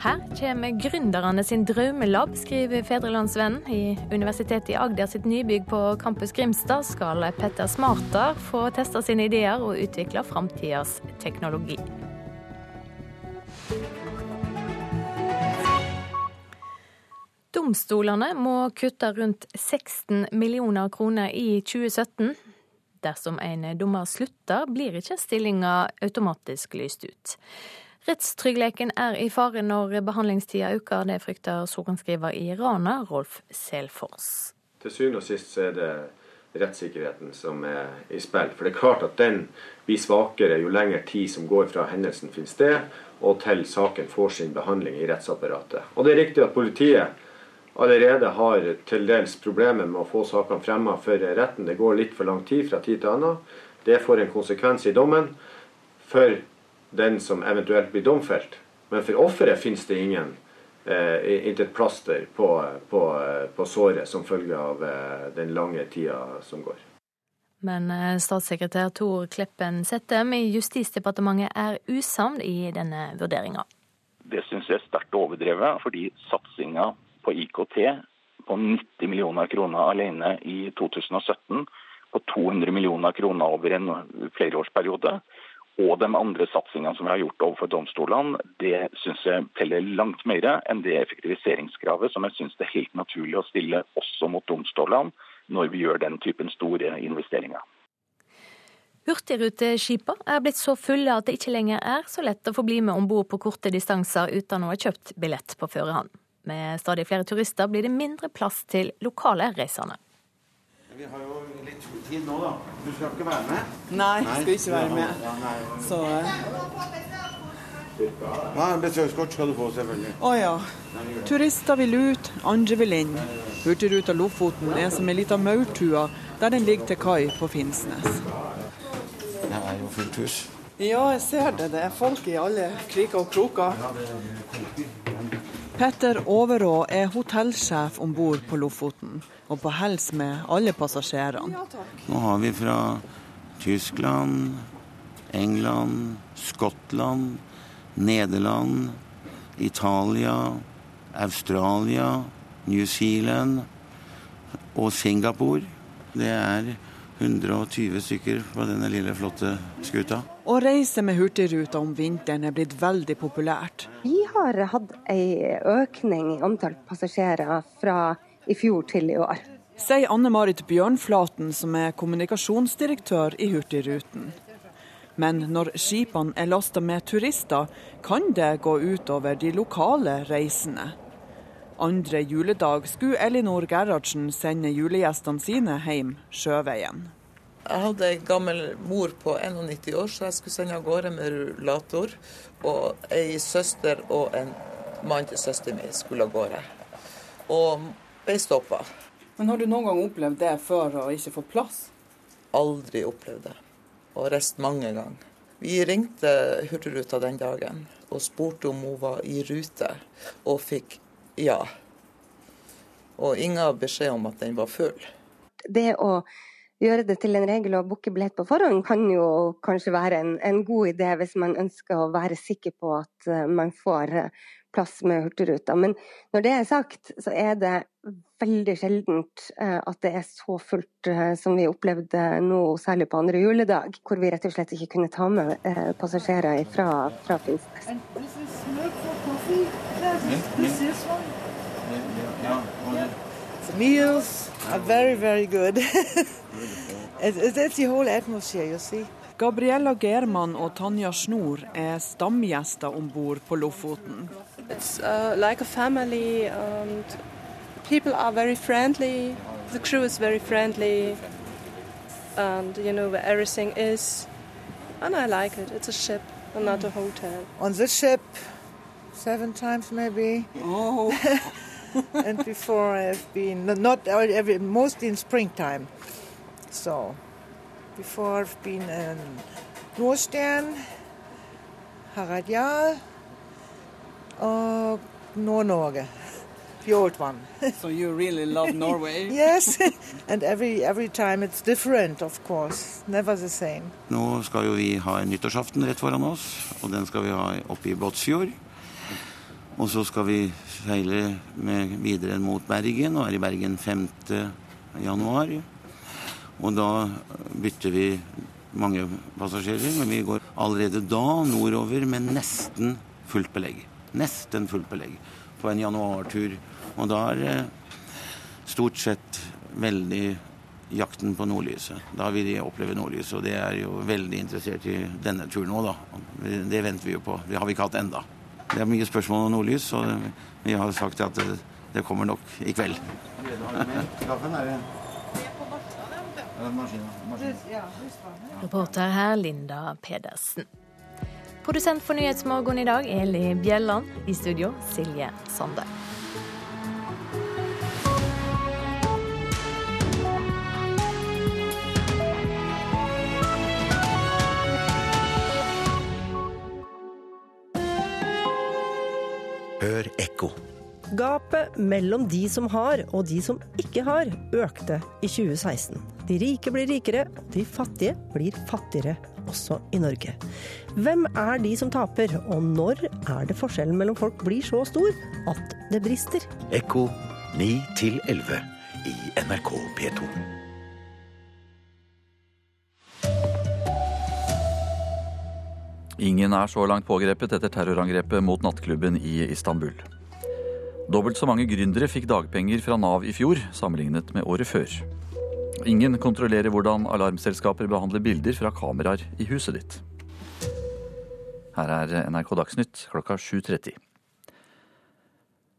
Her kommer gründerne sin drømmelab, skriver Fedrelandsvennen. I Universitetet i Agder sitt nybygg på Campus Grimstad skal Petter Smarter få testa sine ideer og utvikle framtidas teknologi. Domstolene må kutte rundt 16 millioner kroner i 2017. Dersom en dommer slutter, blir ikke stillinga automatisk lyst ut. Rettstryggleiken er i fare når behandlingstida øker. Det frykter sorenskriver i Rana, Rolf Selfors. Til syvende og sist er det rettssikkerheten som er i spill. For det er klart at den blir svakere jo lengre tid som går fra hendelsen finner sted, og til saken får sin behandling i rettsapparatet. Og det er riktig at politiet allerede har til dels problemer med å få sakene fremma for retten. Det går litt for lang tid fra tid til annen. Det får en konsekvens i dommen. For den som eventuelt blir domfelt. Men for offeret finnes det ingen eh, intet plaster på, på, på, såret som følge av eh, den lange tida som går. Men eh, statssekretær Tor Kleppen Settem i Justisdepartementet er usamd i denne vurderinga. Det syns jeg er sterkt overdrevet, fordi satsinga på IKT på 90 millioner kroner alene i 2017, på 200 millioner kroner over en flereårsperiode, og de andre satsingene som vi har gjort overfor domstolene, det syns jeg teller langt mer enn det effektiviseringskravet som jeg syns det er helt naturlig å stille også mot domstolene når vi gjør den typen store investeringer. Hurtigruteskipene er blitt så fulle at det ikke lenger er så lett å få bli med om bord på korte distanser uten å ha kjøpt billett på førehånd. Med stadig flere turister blir det mindre plass til lokale reisende. Vi har jo litt tid nå, da. Du skal ikke være med? Nei, jeg skal ikke være med. Så Ja, besøkskort skal du få, selvfølgelig. Å ja. Turister vil ut, andre vil inn. Hurtigruta Lofoten er som ei lita maurtue der den ligger til kai på Finnsnes. Det er jo fullt hus. Ja, jeg ser det. Det er folk i alle kriker og kroker. Petter Overå er hotellsjef om bord på Lofoten, og på hels med alle passasjerene. Nå har vi fra Tyskland, England, Skottland, Nederland, Italia, Australia, New Zealand og Singapore. Det er 120 stykker på denne lille, flotte skuta. Å reise med Hurtigruta om vinteren er blitt veldig populært. Vi har hatt en økning i antall passasjerer fra i fjor til i år. Sier Anne Marit Bjørnflaten, som er kommunikasjonsdirektør i Hurtigruten. Men når skipene er lasta med turister, kan det gå utover de lokale reisende. Andre juledag skulle Elinor Gerhardsen sende julegjestene sine hjem sjøveien. Jeg hadde ei gammel mor på 91 år, så jeg skulle sende av gårde med rullator. Og ei søster og en mann til søsteren min skulle av gårde. Og ble stoppa. Men har du noen gang opplevd det før å ikke få plass? Aldri opplevd det. Og reist mange ganger. Vi ringte Hurtigruta den dagen og spurte om hun var i rute, og fikk ja. Og ingen beskjed om at den var full. Det å gjøre det til en regel å booke billett på forhånd kan jo kanskje være en, en, god idé hvis man ønsker å være sikker på at uh, man får uh, plass med Hurtigruta. Men når det er sagt, så er det veldig sjeldent uh, at det er så fullt som vi opplevde nå, særlig på andre juledag, hvor vi rett og slett ikke kunne ta med passasjerer fra, fra Finnsnes. Meals are very, very good. It's the whole atmosphere, you see. Gabriella German og Tanja Snor er stamgjester om bord på Lofoten. It's uh, like a family and people are very friendly. The crew is very friendly and you know where everything is. And I like it. It's a ship and not a hotel. On this ship, seven times maybe. Oh. and before I've been not every mostly in springtime. So before I've been in Nordstern, Harald Jarl, og Nord-Norge. The old one. so you really love Norway? yes, and every every time it's different, of course. Never the same. Nå skal jo vi ha en nyttårsaften rett foran oss, og den skal vi ha oppe i Båtsfjord. Og så skal vi seile videre mot Bergen, og er i Bergen 5. januar. Og da bytter vi mange passasjerer, men vi går allerede da nordover med nesten fullt belegg. Nesten fullt belegg på en januartur. Og da er stort sett veldig jakten på nordlyset. Da vil de oppleve nordlyset, og det er jo veldig interessert i denne turen òg, da. Det venter vi jo på. Det har vi ikke hatt enda. Det er mye spørsmål om nordlys, og vi har sagt at det, kommer nok i kveld. Reporter her Linda Pedersen. Produsent for Nyhetsmorgen i dag, Eli Bjelland. I studio, Silje Sande. Hør ekko. Gapet mellom de som har og de som ikke har, økte i 2016. De rike blir rikere, og de fattige blir fattigere, også i Norge. Hvem er de som taper, og når er det forskjellen mellom folk blir så stor at det brister? Ekko 9 11 i NRK P2. Ingen er så langt pågrepet etter terrorangrepet mot nattklubben i Istanbul. Dobbelt så mange gründere fikk dagpenger fra Nav i fjor, sammenlignet med året før. Ingen kontrollerer hvordan alarmselskaper behandler bilder fra kameraer i huset ditt. Her er NRK Dagsnytt klokka 7.30.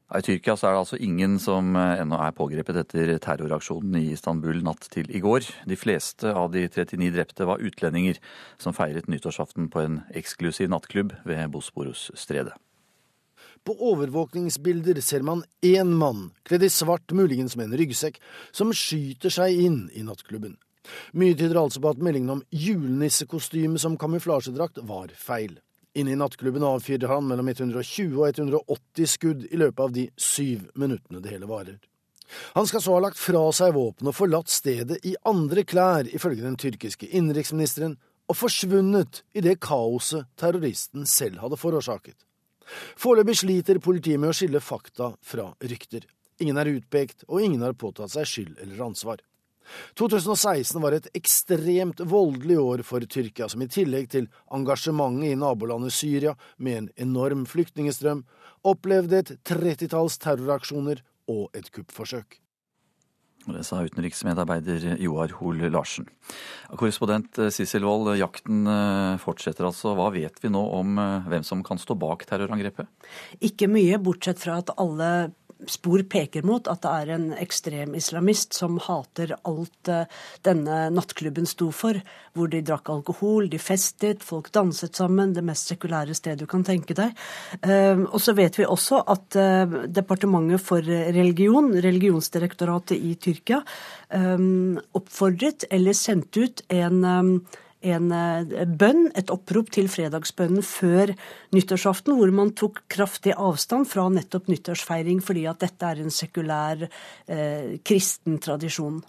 I Tyrkia er det altså ingen som ennå er pågrepet etter terroraksjonen i Istanbul natt til i går. De fleste av de 39 drepte var utlendinger som feiret nyttårsaften på en eksklusiv nattklubb ved Bosporus-stredet. På overvåkningsbilder ser man én mann, kledd i svart, muligens med en ryggsekk, som skyter seg inn i nattklubben. Mye tyder altså på at meldingen om julenissekostyme som kamuflasjedrakt var feil. Inne i nattklubben avfyrte han mellom 120 og 180 skudd i løpet av de syv minuttene det hele varer. Han skal så ha lagt fra seg våpenet og forlatt stedet i andre klær, ifølge den tyrkiske innenriksministeren, og forsvunnet i det kaoset terroristen selv hadde forårsaket. Foreløpig sliter politiet med å skille fakta fra rykter. Ingen er utpekt, og ingen har påtatt seg skyld eller ansvar. 2016 var et ekstremt voldelig år for Tyrkia, som i tillegg til engasjementet i nabolandet Syria med en enorm flyktningestrøm, opplevde et trettitalls terroraksjoner og et kuppforsøk. Det sa utenriksmedarbeider Joar Hoel Larsen. Korrespondent Sissel Wold, jakten fortsetter altså. Hva vet vi nå om hvem som kan stå bak terrorangrepet? Ikke mye, bortsett fra at alle spor peker mot at det er en ekstrem islamist som hater alt denne nattklubben sto for, hvor de drakk alkohol, de festet, folk danset sammen, det mest sekulære stedet du kan tenke deg. Og så vet vi også at Departementet for religion, religionsdirektoratet i Tyrkia, oppfordret eller sendte ut en en bønn, et opprop til fredagsbønnen før nyttårsaften, hvor man tok kraftig avstand fra nettopp nyttårsfeiring, fordi at dette er en sekulær eh, kristen tradisjon.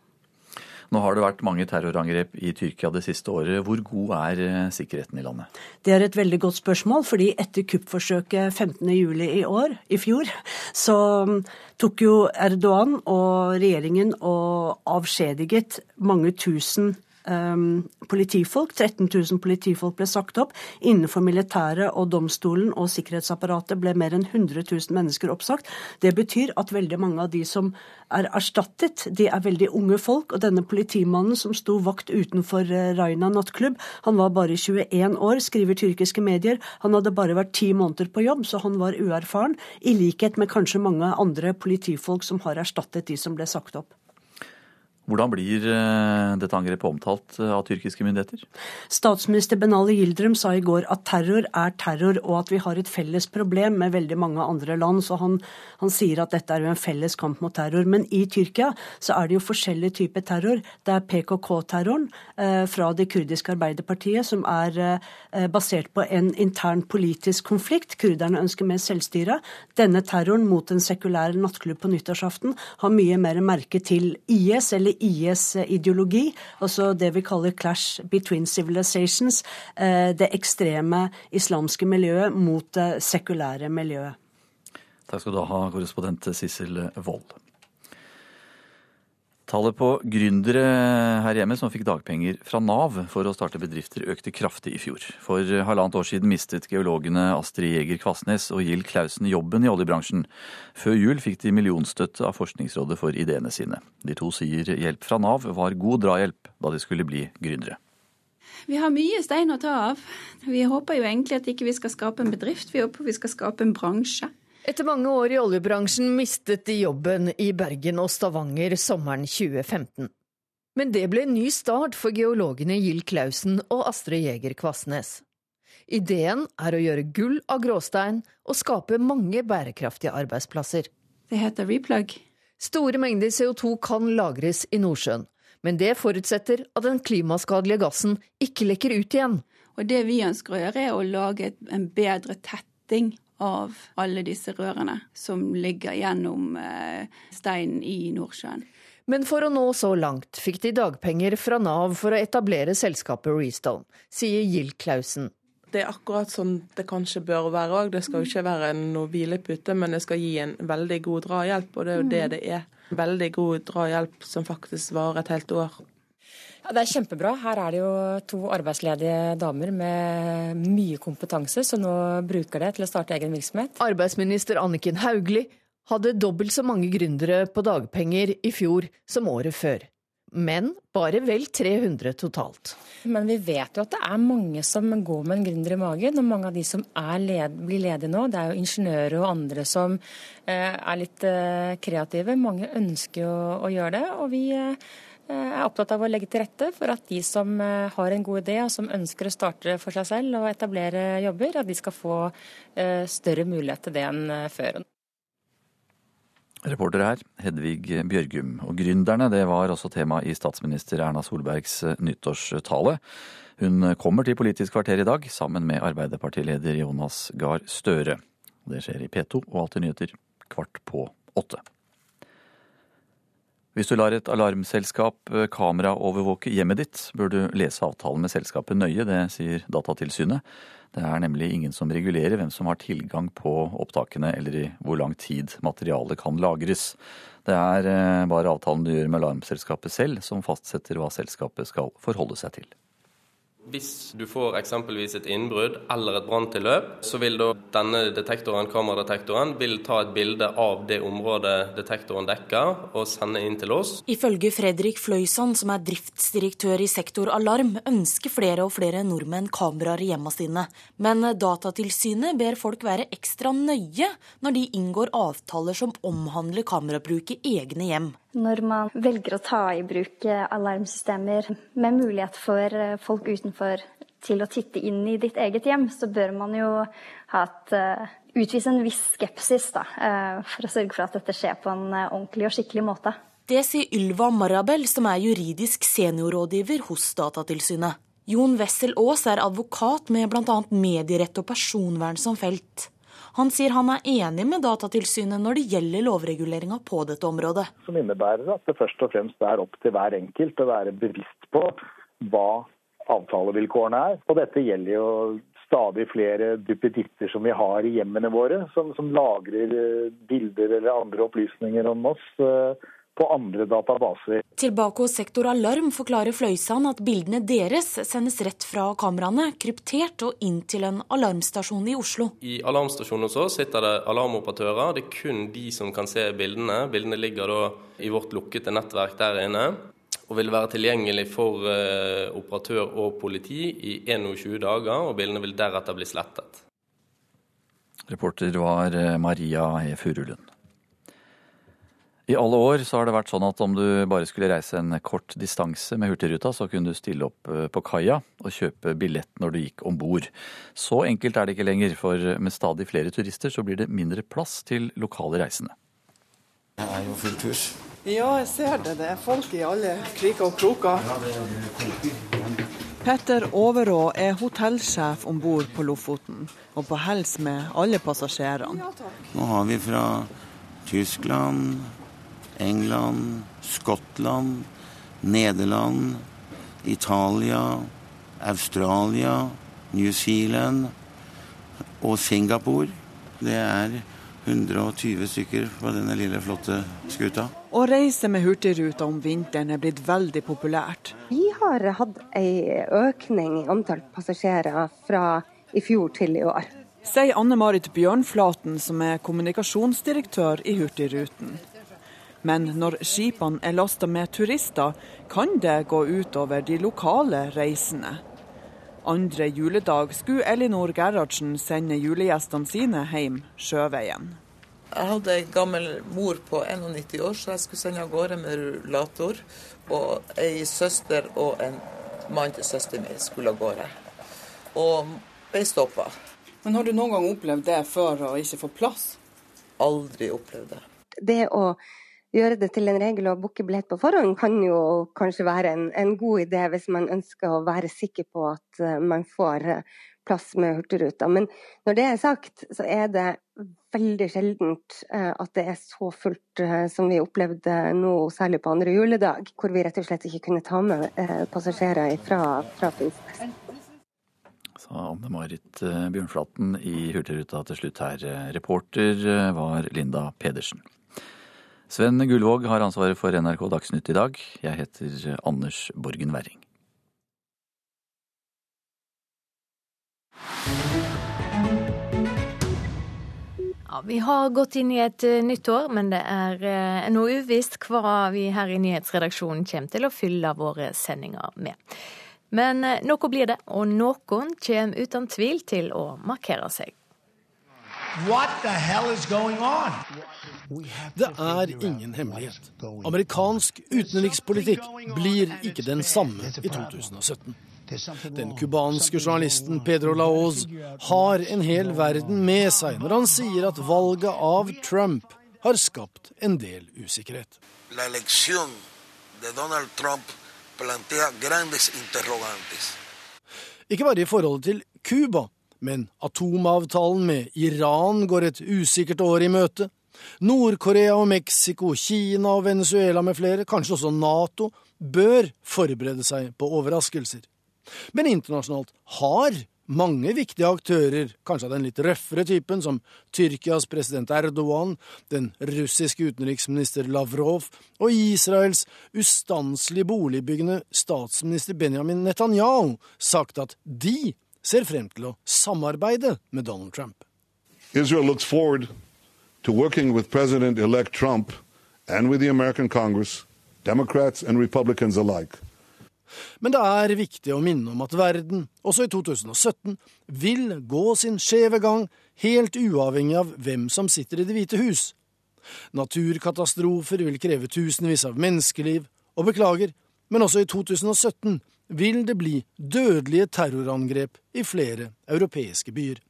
Nå har det vært mange terrorangrep i Tyrkia det siste året. Hvor god er eh, sikkerheten i landet? Det er et veldig godt spørsmål, fordi etter kuppforsøket 15.07 i år, i fjor, så mm, tok jo Erdogan og regjeringen og avskjediget mange tusen um, politifolk. 13 000 politifolk ble sagt opp. Innenfor militæret og domstolen og sikkerhetsapparatet ble mer enn 100 000 mennesker oppsagt. Det betyr at veldig mange av de som er erstattet, de er veldig unge folk. Og denne politimannen som sto vakt utenfor eh, Raina nattklubb, han var bare 21 år, skriver tyrkiske medier. Han hadde bare vært ti måneder på jobb, så han var uerfaren. I likhet med kanskje mange andre politifolk som har erstattet de som ble sagt opp. Hvordan blir eh, dette angrepet omtalt eh, av tyrkiske myndigheter? Statsminister Benali Gildrum sa i går at terror er terror, og at vi har et felles problem med veldig mange andre land. Så han, han sier at dette er jo en felles kamp mot terror. Men i Tyrkia så er det jo forskjellige typer terror. Det er PKK-terroren eh, fra det kurdiske arbeiderpartiet, som er eh, basert på en intern politisk konflikt. Kurderne ønsker mer selvstyre. Denne terroren mot en sekulær nattklubb på nyttårsaften har mye mer merke til IS eller IS-ideologi, altså det vi kaller clash between civilizations, eh, det ekstreme islamske miljøet mot det sekulære miljøet. Takk skal du ha, korrespondent Sissel Wold. Tallet på gründere her hjemme som fikk dagpenger fra Nav for å starte bedrifter, økte kraftig i fjor. For halvannet år siden mistet geologene Astrid Jæger Kvassnes og Gild Klausen jobben i oljebransjen. Før jul fikk de millionstøtte av Forskningsrådet for ideene sine. De to sier hjelp fra Nav var god drahjelp da de skulle bli gründere. Vi har mye stein å ta av. Vi håper jo egentlig at ikke vi skal skape en bedrift, vi håper vi skal skape en bransje. Etter mange år i oljebransjen mistet de jobben i Bergen og Stavanger sommeren 2015. Men det ble en ny start for geologene Gild Klausen og Astrid Jæger Kvassnes. Ideen er å gjøre gull av gråstein og skape mange bærekraftige arbeidsplasser. Det heter replug. Store mengder CO2 kan lagres i Nordsjøen, men det forutsetter at den klimaskadelige gassen ikke lekker ut igjen. Og det vi ønsker å gjøre, er å lage en bedre tetting av alle disse rørene som ligger gjennom eh, steinen i Nordsjøen. Men for å nå så langt fikk de dagpenger fra Nav for å etablere selskapet Restone, sier Gild Klausen. Det er akkurat sånn det kanskje bør være òg. Det skal jo ikke være noe hvilepute, men det skal gi en veldig god drahjelp, og det er jo det det er. Veldig god drahjelp som faktisk varer et helt år. Ja, det er kjempebra. Her er det jo to arbeidsledige damer med mye kompetanse, som nå bruker det til å starte egen virksomhet. Arbeidsminister Anniken Hauglie hadde dobbelt så mange gründere på dagpenger i fjor som året før. Men bare vel 300 totalt. Men vi vet jo at det er mange som går med en gründer i magen. Og mange av de som led, blir ledige nå, det er jo ingeniører og andre som eh, er litt eh, kreative. Mange ønsker å, å gjøre det. og vi Eh, er opptatt av å legge til rette for at de som eh, har en god idé og som ønsker å starte for seg selv og etablere jobber, at de skal få eh, større mulighet til det enn før. Reporter her, Hedvig Bjørgum. Og gründerne, det var også tema i statsminister Erna Solbergs nyttårstale. Hun kommer til Politisk kvarter i dag sammen med Arbeiderpartileder Jonas Gahr Støre. Det skjer i P2 og Alltid nyheter kvart på åtte. Hvis du lar et alarmselskap eh, kameraovervåke hjemmet ditt, bør du lese avtalen med selskapet nøye, det sier Datatilsynet. Det er nemlig ingen som regulerer hvem som har tilgang på opptakene, eller i hvor lang tid materialet kan lagres. Det er eh, bare avtalen du gjør med alarmselskapet selv som fastsetter hva selskapet skal forholde seg til. Hvis du får eksempelvis et innbrudd eller et branntilløp, så vil da denne detektoren, kameradetektoren vil ta et bilde av det området detektoren dekker, og sende inn til oss. Ifølge Fredrik Fløysand, som er driftsdirektør i Sektor Alarm, ønsker flere og flere nordmenn kameraer i hjemmene sine. Men Datatilsynet ber folk være ekstra nøye når de inngår avtaler som omhandler kamerabruk i egne hjem. Når man velger å ta i bruk eh, alarmsystemer med mulighet for eh, folk utenfor til å titte inn i ditt eget hjem, så bør man jo ha et, eh, utvise en viss skepsis da, for å sørge for at dette skjer på en ordentlig og skikkelig måte. Det sier Ylva Marabel, som er juridisk seniorrådgiver hos Datatilsynet. Jon Wessel Aas er advokat med bl.a. medierett og personvern som felt. Han sier han er enig med Datatilsynet når det gjelder lovreguleringa på dette området. Som innebærer at det først og fremst er opp til hver enkelt å være bevisst på hva avtalevilkårene er. Og dette gjelder jo stadig flere duppeditter som vi har i hjemmene våre, som, som lagrer eh, bilder eller andre opplysninger om oss eh, på andre databaser. Tilbake hos Sektor Alarm forklarer Fløysand at bildene deres sendes rett fra kameraene, kryptert og inn til en alarmstasjon i Oslo. I alarmstasjonen hos oss sitter det alarmoperatører. Det er kun de som kan se bildene. Bildene ligger da i vårt lukkede nettverk der inne og vil være tilgjengelig for eh, operatør og politi i 21 dager, og bildene vil deretter bli slettet. Reporter var eh, Maria E. Furulund. I alle år så har det vært sånn at om du bare skulle reise en kort distanse med Hurtigruta, så kunne du stille opp eh, på kaia og kjøpe billett når du gikk om bord. Så enkelt er det ikke lenger, for med stadig flere turister så blir det mindre plass til lokale reisende. Det er jo fullt hus. Ja, jeg ser det. Det er folk i alle kriker og kroker. Petter Overå er hotellsjef om bord på Lofoten, og på hels med alle passasjerene. Nå har vi fra Tyskland, England, Skottland, Nederland, Italia, Australia, New Zealand og Singapore. Det er 120 stykker på denne lille, flotte skuta. Å reise med Hurtigruta om vinteren er blitt veldig populært. Vi har hatt en økning i antall passasjerer fra i fjor til i år. Sier Anne Marit Bjørnflaten, som er kommunikasjonsdirektør i Hurtigruten. Men når skipene er lasta med turister, kan det gå utover de lokale reisende. Andre juledag skulle Elinor Gerhardsen sende julegjestene sine hjem sjøveien. Jeg hadde ei gammel mor på 91 år, så jeg skulle sende av gårde med rullator. Og ei søster og en mann til søsteren min skulle av gårde. Og ble stoppa. Men har du noen gang opplevd det før å ikke få plass? Aldri opplevd det. Det å gjøre det til en regel å booke billett på forhånd kan jo kanskje være en, en, god idé hvis man ønsker å være sikker på at uh, man får uh, plass med Hurtigruta. Men når det er sagt, så er det veldig sjeldent uh, at det er så fullt som vi opplevde nå, særlig på andre juledag, hvor vi rett og slett ikke kunne ta med passasjerer fra, fra Finnsnes. Sa Anne Marit Bjørnflaten i Hurtigruta til slutt her. Reporter var Linda Pedersen. Sven Gullvåg har ansvaret for NRK Dagsnytt i dag. Jeg heter Anders Borgen Werring. Ja, vi har gått inn i et uh, nytt år, men det er ennå uvisst hva vi her i nyhetsredaksjonen kommer til å fylle våre sendinger med. Men noe blir det, og noen kommer uten tvil til å markere seg. Det er ingen hemmelighet. Amerikansk utenrikspolitikk blir ikke den samme i 2017. Den cubanske journalisten Pedro Laoz har en hel verden med seg når han sier at valget av Trump har skapt en del usikkerhet. La elección de Donald Trump plantea grandes interrogantes. Ikke bare i forholdet til Cuba, men atomavtalen med Iran går et usikkert år i møte. Nord-Korea og Mexico, Kina og Venezuela med flere, kanskje også Nato, bør forberede seg på overraskelser. Men internasjonalt har mange viktige aktører, kanskje av den litt røffere typen, som Tyrkias president Erdogan, den russiske utenriksminister Lavrov og Israels ustanselig boligbyggende statsminister Benjamin Netanyahu, sagt at de ser frem til å samarbeide med Donald Trump. Israel looks forward to working with President-elect Trump and with the American Congress, Democrats and Republicans alike. Men det er viktig å minne om at verden, også i 2017, vil gå sin skjeve gang, helt uavhengig av hvem som sitter i Det hvite hus. Naturkatastrofer vil kreve tusenvis av menneskeliv, og beklager, men også i 2017 vil det bli dødelige terrorangrep i flere europeiske byer.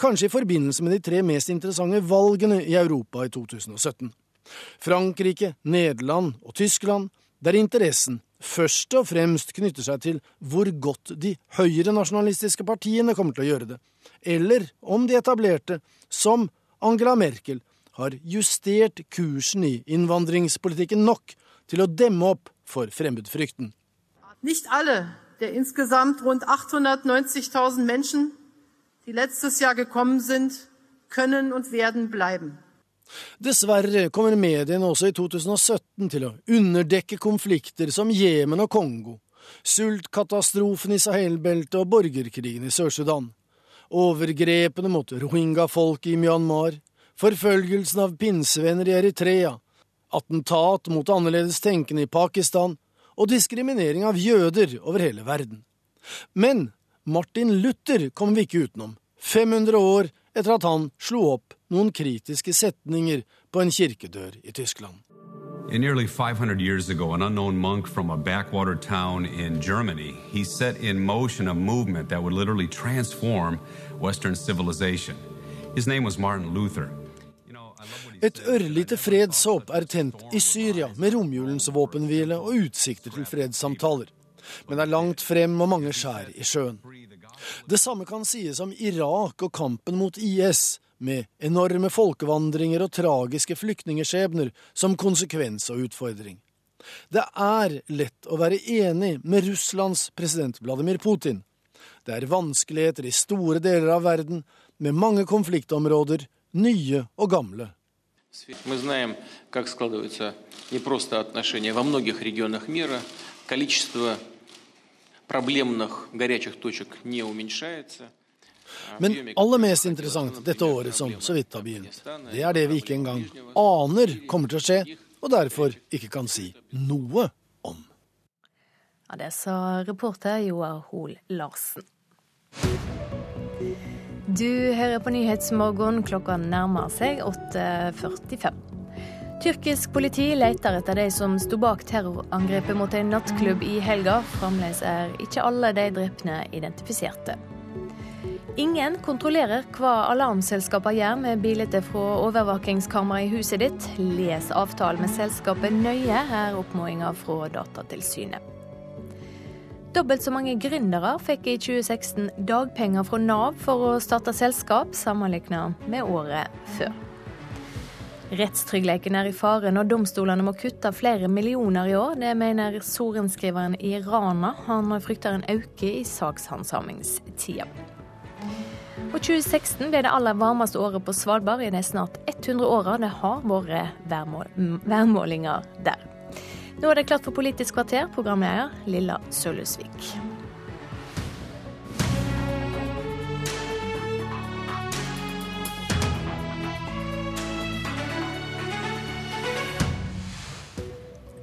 Kanskje i forbindelse med de tre mest interessante valgene i Europa i 2017. Frankrike, Nederland og Tyskland, der interessen først og fremst knytter seg til hvor godt de høyrenasjonalistiske partiene kommer til å gjøre det, eller om de etablerte, som Angela Merkel, har justert kursen i innvandringspolitikken nok til å demme opp for fremmedfrykten. Nicht alle der insgesamt rund 890.000 Menschen, die letztes Jahr gekommen sind, können und werden bleiben. Dessverre kommer mediene også i 2017 til å underdekke konflikter som Jemen og Kongo, sultkatastrofen i Sahel-beltet og borgerkrigen i Sør-Sudan, overgrepene mot rohingya-folket i Myanmar, forfølgelsen av pinsevenner i Eritrea, attentat mot annerledes tenkende i Pakistan og diskriminering av jøder over hele verden. Men Martin Luther kom vi ikke utenom, 500 år etter at han slo opp noen kritiske setninger på en kirkedør i Tyskland. In nearly 500 years ago, an unknown monk from a backwater town in Germany, he set in motion a movement that would literally transform Western civilization. His name was Martin Luther. Et ørlite fredshåp er tent i Syria med romjulens våpenhvile og utsikter til fredssamtaler. Men det er langt frem og mange skjær i sjøen. Det samme kan sies om Irak og kampen mot IS, med enorme folkevandringer og tragiske flyktningskjebner som konsekvens og utfordring. Det er lett å være enig med Russlands president Vladimir Putin. Det er vanskeligheter i store deler av verden, med mange konfliktområder, nye og gamle. Мы знаем, как складываются непросто отношения во многих регионах мира. Количество проблемных горячих точек не уменьшается. Men aller mest interessant dette året som så vidt har begynt, det er det vi ikke engang aner kommer til å skje, og derfor ikke kan si noe om. Ja, Det sa reporter Joar Hoel Larsen. Du hører på Nyhetsmorgen. Klokka nærmer seg 8.45. Tyrkisk politi leter etter de som sto bak terrorangrepet mot en nattklubb i helga. Fremdeles er ikke alle de drepne identifiserte. Ingen kontrollerer hva alarmselskapene gjør med bilder fra overvåkingskamera i huset ditt. Les avtalen med selskapet nøye, er oppfordringa fra Datatilsynet. Dobbelt så mange gründere fikk i 2016 dagpenger fra Nav for å starte selskap, sammenlignet med året før. Rettstryggheten er i fare når domstolene må kutte flere millioner i år. Det mener sorenskriveren i Rana. Han frykter en økning i sakshandsamingstida. Og 2016 ble det aller varmeste året på Svalbard i de snart 100 åra det har vært værmål, værmålinger der. Nå er det klart for Politisk kvarter, programleder Lilla Sølhusvik.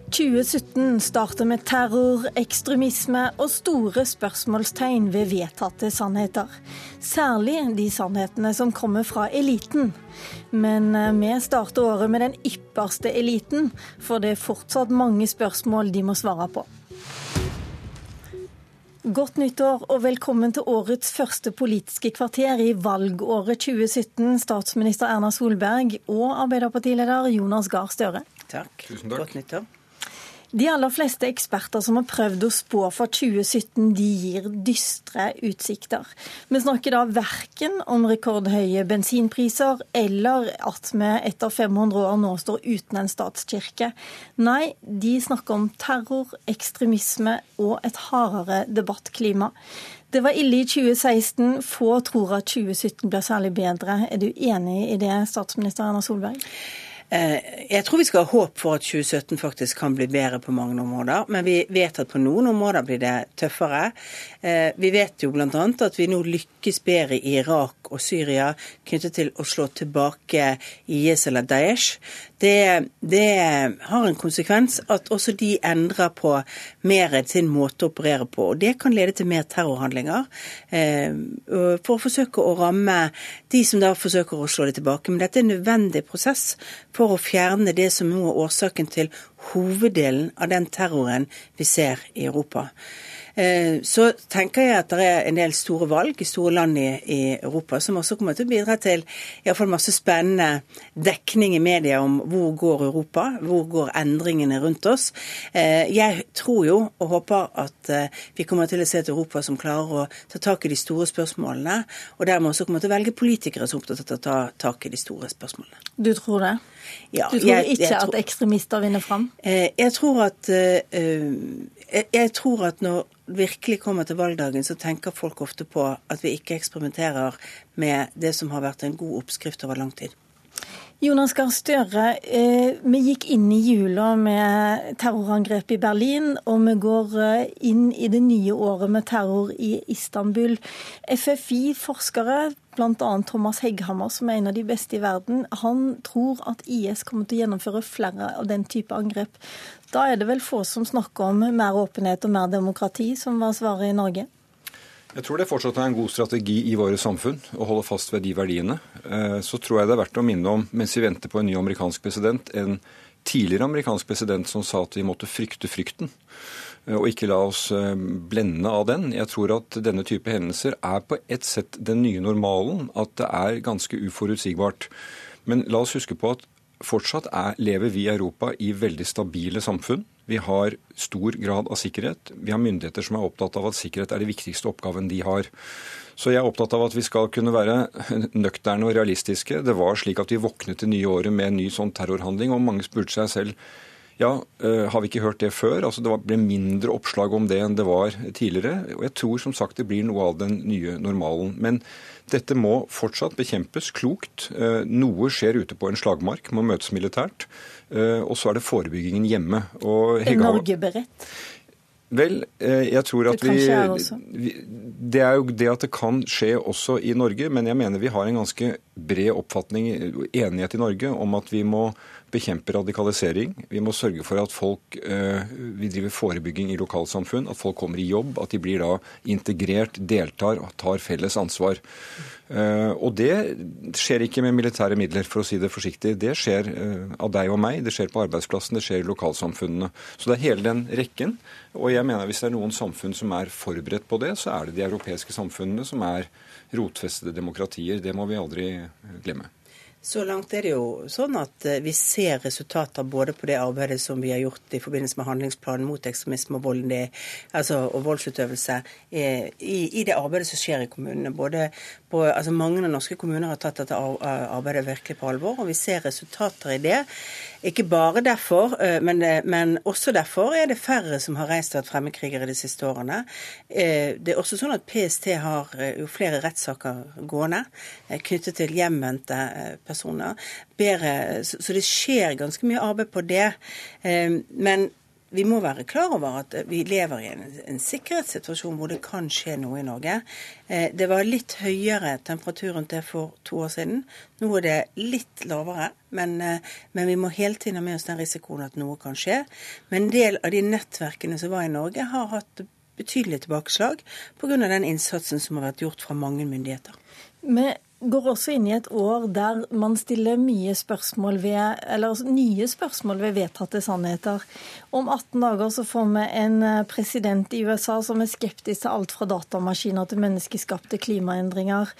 2017 starter med terror, ekstremisme og store spørsmålstegn ved vedtatte sannheter. Særlig de sannhetene som kommer fra eliten. Men eh, vi starter året med den ypperste eliten, for det er fortsatt mange spørsmål de må svare på. Godt nyttår og velkommen til årets første Politiske kvarter i valgåret 2017, statsminister Erna Solberg og Arbeiderpartileder Jonas Gahr Støre. Takk. Tusen takk. Godt nyttår. De aller fleste eksperter som har prøvd å spå for 2017, de gir dystre utsikter. Vi snakker da verken om rekordhøye bensinpriser eller at vi etter 500 år nå står uten en statskirke. Nei, de snakker om terror, ekstremisme og et hardere debattklima. Det var ille i 2016. Få tror at 2017 blir særlig bedre. Er du enig i det, statsminister Erna Solberg? Eh, jeg tror vi skal ha håp for at 2017 faktisk kan bli bedre på mange områder, men vi vet at på noen områder blir det tøffere. Eh, vi vet jo bl.a. at vi nå lykkes bedre i Irak og Syria knyttet til å slå tilbake IS eller Daesh. Det, det har en konsekvens at også de endrer på mer sin måte å operere på. og Det kan lede til mer terrorhandlinger eh, for å forsøke å ramme de som da forsøker å slå det tilbake. Men dette er en nødvendig prosess for å fjerne det som nå er årsaken til hoveddelen av den terroren vi ser i Europa. Eh, så tenker jeg at det er en del store valg i store land i, i Europa som også kommer til å bidra til iallfall masse spennende dekning i media om hvor går Europa, hvor går endringene rundt oss. Eh, jeg tror jo og håper at eh, vi kommer til å se et Europa som klarer å ta tak i de store spørsmålene, og dermed også kommer til å velge politikere som er opptatt av å ta tak i de store spørsmålene. Du tror det? Ja, du tror jeg, ikke jeg tror, at ekstremister vinner fram? Jeg tror at jeg tror at når virkelig kommer til valgdagen, så tenker folk ofte på at vi ikke eksperimenterer med det som har vært en god oppskrift over lang tid. Jonas Gahr Støre, eh, vi gikk inn i jula med terrorangrep i Berlin, og vi går eh, inn i det nye året med terror i Istanbul. FFI-forskere, bl.a. Thomas Hegghammer, som er en av de beste i verden, han tror at IS kommer til å gjennomføre flere av den type angrep. Da er det vel få som snakker om mer åpenhet og mer demokrati, som var svaret i Norge? Jeg tror det fortsatt er en god strategi i våre samfunn å holde fast ved de verdiene. Eh, så tror jeg det er verdt å minne om, mens vi venter på en ny amerikansk president, en tidligere amerikansk president som sa at vi måtte frykte frykten. Eh, og ikke la oss eh, blende av den. Jeg tror at denne type hendelser er på et sett den nye normalen. At det er ganske uforutsigbart. Men la oss huske på at fortsatt er, lever vi i Europa i veldig stabile samfunn. Vi har stor grad av sikkerhet. Vi har myndigheter som er opptatt av at sikkerhet er det viktigste oppgaven de har. Så jeg er opptatt av at vi skal kunne være nøkterne og realistiske. Det var slik at vi våknet det nye året med en ny sånn terrorhandling, og mange spurte seg selv ja, har vi ikke hørt det før? Altså Det ble mindre oppslag om det enn det var tidligere. Og jeg tror som sagt det blir noe av den nye normalen. Men dette må fortsatt bekjempes klokt. Noe skjer ute på en slagmark, må møtes militært. Eh, og så er det forebyggingen hjemme. Og er Norge beredt? Vel, eh, jeg tror at vi, vi, Det er jo det at det kan skje også i Norge, men jeg mener vi har en ganske bred oppfatning, enighet i Norge, om at vi må bekjempe radikalisering. Vi må sørge for at folk eh, Vi driver forebygging i lokalsamfunn. At folk kommer i jobb. At de blir da integrert, deltar og tar felles ansvar. Eh, og det skjer ikke med militære midler, for å si det forsiktig. Det skjer eh, av deg og meg, det skjer på arbeidsplassen, det skjer i lokalsamfunnene. Så det er hele den rekken. Og jeg mener hvis det er noen samfunn som er forberedt på det, så er det de europeiske samfunnene som er rotfestede demokratier. Det må vi aldri glemme. Så langt er det jo sånn at eh, vi ser resultater både på det arbeidet som vi har gjort i forbindelse med handlingsplanen mot ekstremisme og, volden, altså, og voldsutøvelse, eh, i, i, det arbeidet som skjer i kommunene. På, altså Mange av norske kommuner har tatt dette arbeidet virkelig på alvor, og vi ser resultater i det. Ikke bare derfor, eh, men, men også derfor er det færre som har reist og vært fremmedkrigere de siste årene. Det er også sånn at PST har jo flere rettssaker gående knyttet til hjemvendte personer. Bedre, så det skjer ganske mye arbeid på det. Ehm, men vi må være klar over at vi lever i en, en, sikkerhetssituasjon hvor det kan skje noe i Norge. Eh, det var litt høyere temperatur rundt det for to år siden. Nå er det litt lavere, men, eh, men, vi må hele tiden ha med oss den risikoen at noe kan skje. Men en del av de nettverkene som var i Norge, har hatt betydelige tilbakeslag pga. den innsatsen som har vært gjort fra mange myndigheter. Med går også inn i et år der man stiller mye spørsmål ved, eller altså nye spørsmål ved vedtatte sannheter. Om 18 dager så får vi en eh, president i USA som er skeptisk til alt fra datamaskiner til menneskeskapte klimaendringer.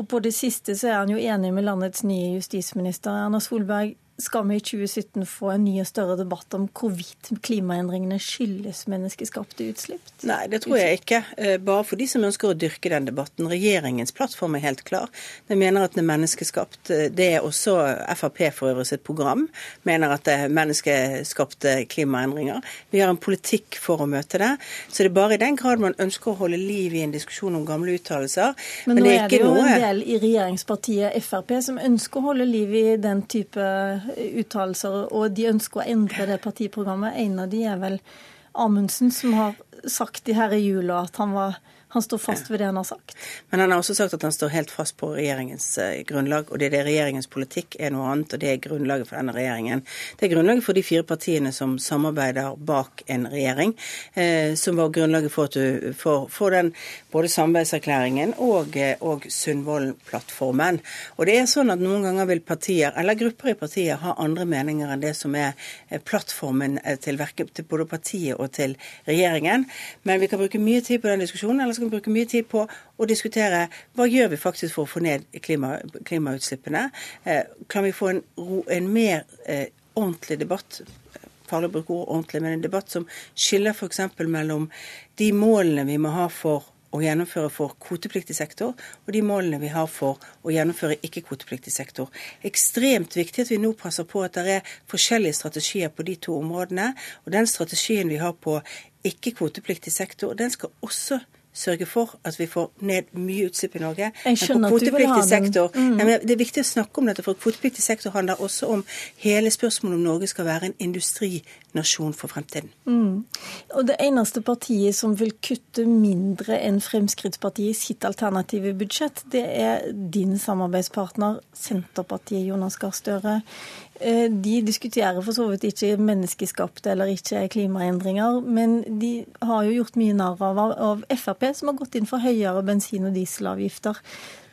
Og på det siste så er han jo enig med landets nye justisminister Erna Solberg skal vi i 2017 få en ny og større debatt om hvorvidt klimaendringene skyldes menneskeskapte utslipp? Nei, det tror jeg ikke. Eh, bare for de som ønsker å dyrke den debatten. Regjeringens plattform er helt klar. De mener at den er menneskeskapt. Eh, det er også Frp for øvrig sitt program. Mener at det er menneskeskapte klimaendringer. Vi har en politikk for å møte det. Så det er bare i den grad man ønsker å holde liv i en diskusjon om gamle uttalelser. Men, Men nå er det, er det jo noe... en del i regjeringspartiet Frp som ønsker å holde liv i den type uttalelser, og de ønsker å endre det partiprogrammet. En av de er vel Amundsen, som har sagt i her i jula at han var han står fast ved det han har sagt. Men han har også sagt at han står helt fast på regjeringens eh, grunnlag. Og det er det regjeringens politikk er noe annet, og det er grunnlaget for denne regjeringen. Det er grunnlaget for de fire partiene som samarbeider bak en regjering, eh, som var grunnlaget for, at du, for, for den både samarbeidserklæringen og, eh, og Sundvolden-plattformen. Og det er sånn at noen ganger vil partier, eller grupper i partier, ha andre meninger enn det som er eh, plattformen til, til både partiet og til regjeringen. Men vi kan bruke mye tid på den diskusjonen, eller så vi bruke mye tid på å diskutere hva gjør vi faktisk for å få ned klima, klimautslippene. Eh, kan vi få en, en mer eh, ordentlig debatt farlig å bruke ord ordentlig, men en debatt som skiller f.eks. mellom de målene vi må ha for å gjennomføre for kvotepliktig sektor, og de målene vi har for å gjennomføre ikke-kvotepliktig sektor. Ekstremt viktig at vi nå passer på at det er forskjellige strategier på de to områdene. Og den strategien vi har på ikke-kvotepliktig sektor, den skal også sørge for at vi får ned mye utslipp i Norge. Jeg skjønner at du vil ha den. Sektor, mm. ja, det er viktig å snakke om dette, for kvotepliktig sektor handler også om hele spørsmålet om Norge skal være en industrinasjon for fremtiden. Mm. Og det eneste partiet som vil kutte mindre enn Fremskrittspartiet i sitt alternative budsjett, det er din samarbeidspartner Senterpartiet, Jonas Gahr Støre. Eh, de diskuterer for så vidt ikke menneskeskapte eller ikke klimaendringer, men de har jo gjort mye narr av, av Frp, som har gått inn for høyere bensin- og dieselavgifter.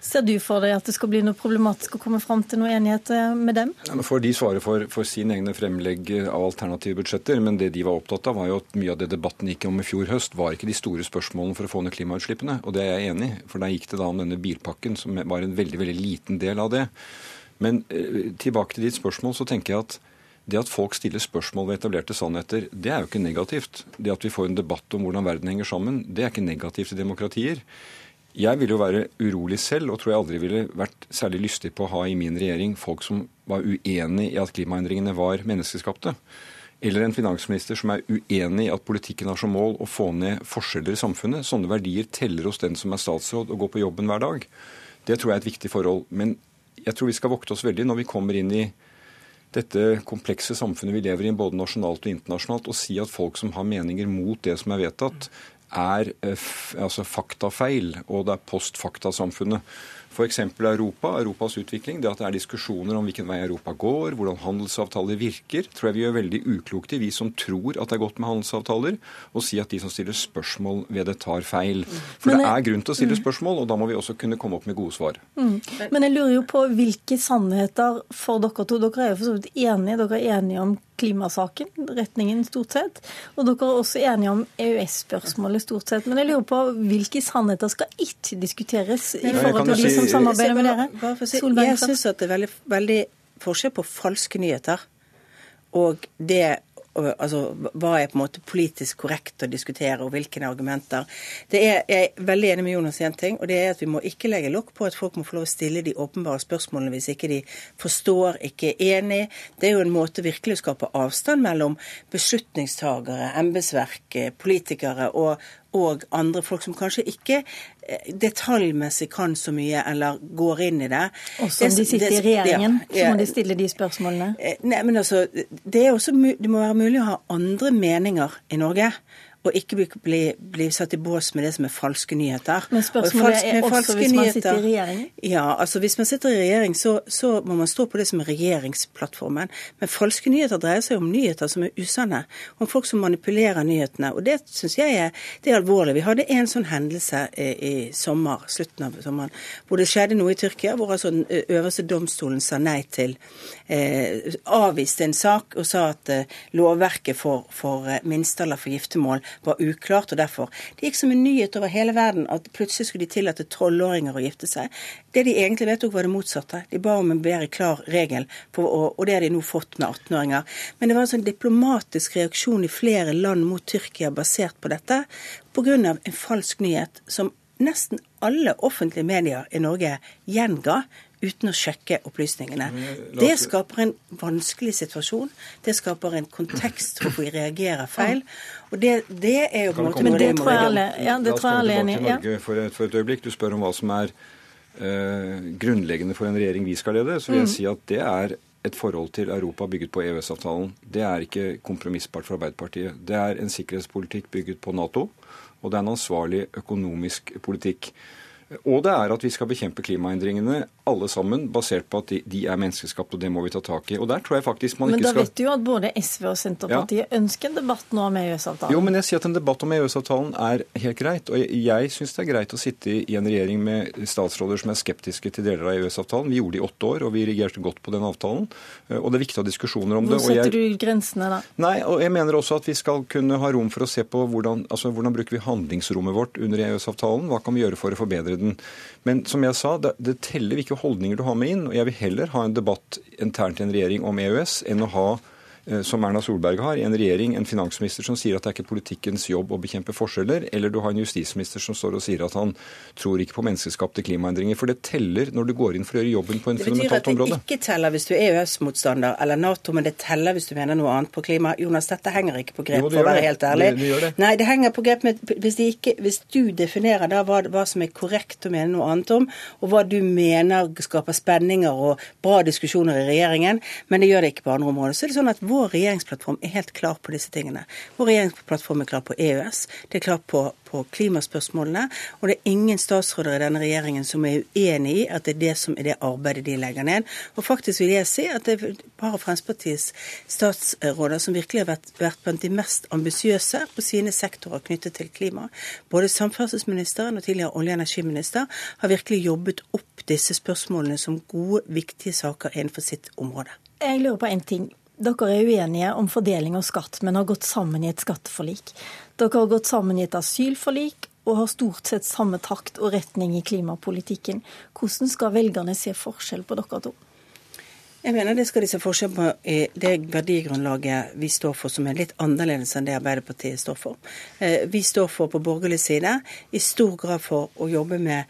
Ser du for deg at det skal bli noe problematisk å komme fram til noe enighet eh, med dem? Ja, får de svare for, for sine egne fremlegg av alternative budsjetter, men det de var opptatt av, var jo at mye av det debatten gikk om i fjor høst, var ikke de store spørsmålene for å få ned klimautslippene. Og det er jeg enig i, for da gikk det da om denne bilpakken, som var en veldig, veldig liten del av det. Men eh, tilbake til ditt spørsmål, så tenker jeg at det at folk stiller spørsmål ved etablerte sannheter, det er jo ikke negativt. Det at vi får en debatt om hvordan verden henger sammen, det er ikke negativt i demokratier. Jeg ville jo være urolig selv, og tror jeg aldri ville vært særlig lystig på å ha i min regjering folk som var uenig i at klimaendringene var menneskeskapte. Eller en finansminister som er uenig i at politikken har som mål å få ned forskjeller i samfunnet. Sånne verdier teller hos den som er statsråd og går på jobben hver dag. Det tror jeg er et viktig forhold. Men jeg tror vi skal vokte oss veldig når vi kommer inn i dette komplekse samfunnet vi lever i, både nasjonalt og internasjonalt, og si at folk som har meninger mot det som er vedtatt, er eh, altså faktafeil, og det er postfaktasamfunnet. F.eks. Europa, Europas utvikling. Det at det er diskusjoner om hvilken vei Europa går, hvordan handelsavtaler virker, tror jeg vi gjør veldig uklokt i, vi som tror at det er godt med handelsavtaler, å si at de som stiller spørsmål ved det, tar feil. For det er grunn til å stille mm. spørsmål, og da må vi også kunne komme opp med gode svar. Mm. Men jeg lurer jo på hvilke sannheter for dere to. Dere er jo for så vidt enige, dere er enige om klimasaken, retningen stort sett. Og dere er også enige om EØS-spørsmålet stort sett. Men jeg lurer på hvilke sannheter skal ikke diskuteres i forhold til de som samarbeider med dere? Solberg, jeg syns det er veldig, veldig forskjell på falske nyheter og det altså, hva er på en måte politisk korrekt å diskutere, og hvilke argumenter. Det er, jeg er veldig enig med Jonas i en ting, og det er at vi må ikke legge lokk på at folk må få lov å stille de åpenbare spørsmålene hvis ikke de forstår, ikke er enig. Det er jo en måte virkelig å skape avstand mellom beslutningstagere, embetsverk, politikere og, og andre folk som kanskje ikke eh, detaljmessig kan så mye eller går inn i det. Også om de sitter i regjeringen, ja, ja, så må de stille de spørsmålene? Eh, nei, men altså, det, også, det må være mulig å ha andre meninger i Norge og ikke bli, bli, bli, satt i bås med det som er falske nyheter. Men spørsmålet falske, er også hvis man sitter i regjering? Ja, altså hvis man sitter i regjering, så, så, må man stå på det som er regjeringsplattformen. Men falske nyheter dreier seg om nyheter som er usanne. Om folk som manipulerer nyhetene. Og det syns jeg er, det er alvorlig. Vi hadde en sånn hendelse i, i, sommer, slutten av sommeren, hvor det skjedde noe i Tyrkia, hvor altså den øverste domstolen sa nei til eh, Avviste en sak og sa at eh, lovverket for, for eh, minstealder for giftermål var uklart. og derfor. Det gikk som en nyhet over hele verden at plutselig skulle de tillate tolvåringer å gifte seg. Det de egentlig vedtok, var det motsatte. De ba om en bedre klar regel, for, og, det har de nå fått med 18-åringer. Men det var altså en diplomatisk reaksjon i flere land mot Tyrkia basert på dette, pga. en falsk nyhet som nesten alle offentlige medier i Norge gjenga uten å sjekke opplysningene. Det skaper en vanskelig situasjon. Det skaper en kontekst hvor vi reagerer feil. Og det, det er jo på en måte Men det tror jeg alle ja, det tror jeg alle er enig i. For, et, for et øyeblikk. Du spør om hva som er uh, grunnleggende for en regjering vi skal lede. Så vil jeg mm. si at det er et forhold til Europa bygget på EØS-avtalen. Det er ikke kompromissbart for Arbeiderpartiet. Det er en sikkerhetspolitikk bygget på Nato, og det er en ansvarlig økonomisk politikk. Og det er at vi skal bekjempe klimaendringene alle sammen, basert på at de, er menneskeskapt, og det må vi ta tak i. Og der tror jeg faktisk man men ikke skal Men da vet du jo at både SV og Senterpartiet ja. ønsker en debatt nå om EØS-avtalen. Jo, men jeg sier at en debatt om EØS-avtalen er helt greit. Og jeg, jeg syns det er greit å sitte i en regjering med statsråder som er skeptiske til deler av EØS-avtalen. Vi gjorde det i åtte år, og vi reagerte godt på den avtalen. Og det er viktig å ha diskusjoner om Hvor det. Hvor setter jeg, du grensene da? Nei, og jeg mener også at vi skal kunne ha rom for å se på hvordan, altså, hvordan bruker vi handlingsrommet vårt under EØS-avtalen. Hva kan vi gjøre for å forbedre den? Men som jeg sa, det, det teller hvilke holdninger du har med inn. og Jeg vil heller ha en debatt internt i en regjering om EØS enn å ha som Erna Solberg har, i en regjering, en finansminister som sier at det er ikke politikkens jobb å bekjempe forskjeller, eller du har en justisminister som står og sier at han tror ikke på menneskeskapte klimaendringer. For det teller når du går inn for å gjøre jobben på en fundamentalt område. Det betyr at det ikke teller hvis du er EØS-motstander eller Nato, men det teller hvis du mener noe annet på klima. Jonas, dette henger ikke på grep, jo, for å være helt ærlig. Det, det Nei, det henger på grep med hvis, ikke, hvis du definerer da hva, hva, som er korrekt å mene noe annet om, og hva du mener skaper spenninger og bra diskusjoner i regjeringen, men det gjør det ikke på andre områder, så er det sånn at vår regjeringsplattform er helt klar på disse tingene. Vår regjeringsplattform er klar på EØS, det er klar på, på klimaspørsmålene. Og det er ingen statsråder i denne regjeringen som er uenig i at det er det som er det arbeidet de legger ned. Og faktisk vil jeg si at det er bare Fremskrittspartiets statsråder som virkelig har vært, vært blant de mest ambisiøse på sine sektorer knyttet til klima. Både samferdselsministeren og tidligere olje- og energiminister har virkelig jobbet opp disse spørsmålene som gode, viktige saker innenfor sitt område. Jeg lurer på en ting. Dere er uenige om fordeling av skatt, men har gått sammen i et skatteforlik. Dere har gått sammen i et asylforlik og har stort sett samme takt og retning i klimapolitikken. Hvordan skal velgerne se forskjell på dere to? Jeg mener det skal de se forskjell på i det verdigrunnlaget vi står for, som er litt annerledes enn det Arbeiderpartiet står for. Eh, vi står for på borgerlig side i stor grad for å jobbe med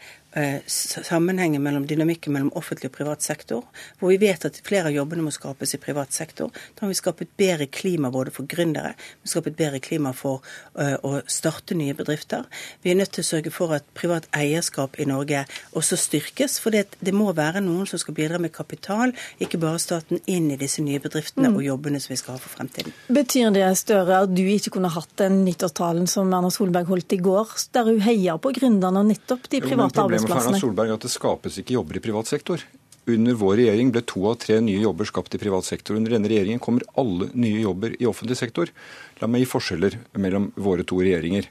sammenhengen mellom dynamikken mellom offentlig og privat sektor, hvor vi vet at flere av jobbene må skapes i privat sektor. Da har vi skapt et bedre klima både for gründere, vi har skapt et bedre klima for uh, å starte nye bedrifter. Vi er nødt til å sørge for at privat eierskap i Norge også styrkes, for det, det må være noen som skal bidra med kapital, ikke bare staten, inn i disse nye bedriftene mm. og jobbene som vi skal ha for fremtiden. Betyr det Støre, at du ikke kunne hatt den nyttårstalen som Erna Solberg holdt i går, der hun heier på gründerne og nettopp de private arbeidsplassene? Problemet for Erna Solberg er at det skapes ikke jobber i privat sektor. Under vår regjering ble to av tre nye jobber skapt i privat sektor. Under denne regjeringen kommer alle nye jobber i offentlig sektor. La meg gi forskjeller mellom våre to regjeringer.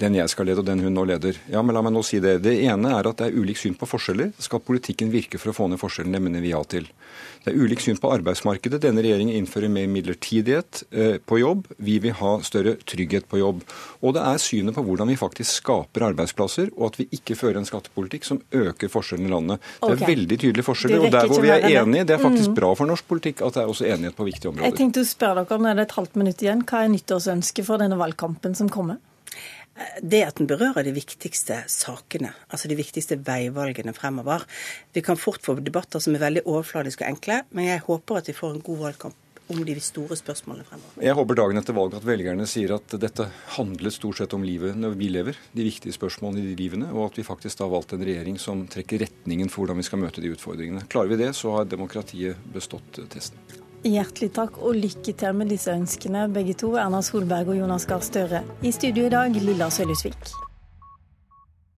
Den jeg skal lede, og den hun nå leder. Ja, men la meg nå si Det Det ene er at det er ulik syn på forskjeller. Skal politikken virke for å få ned forskjellene? Det mener vi ja til. Det er ulik syn på arbeidsmarkedet. Denne regjeringen innfører mer midlertidighet eh, på jobb. Vi vil ha større trygghet på jobb. Og det er synet på hvordan vi faktisk skaper arbeidsplasser, og at vi ikke fører en skattepolitikk som øker forskjellene i landet. Det er okay. veldig tydelige forskjeller. Og der hvor vi er enige, det er faktisk mm. bra for norsk politikk at det er også enighet på viktige områder. Jeg tenkte å spørre dere, Nå er det et halvt minutt igjen. Hva er nyttårsønsket for denne valgkampen som kommer? Det at den berører de viktigste sakene, altså de viktigste veivalgene fremover. Vi kan fort få debatter som er veldig overfladiske og enkle, men jeg håper at vi får en god valgkamp om de store spørsmålene fremover. Jeg håper dagen etter valget at velgerne sier at dette handler stort sett om livet når vi lever, de viktige spørsmålene i de livene, og at vi faktisk har valgt en regjering som trekker retningen for hvordan vi skal møte de utfordringene. Klarer vi det, så har demokratiet bestått testen. Hjertelig takk og lykke til med disse ønskene, begge to, Erna Solberg og Jonas Gahr Støre. I studio i dag, Lilla Sølhusvik.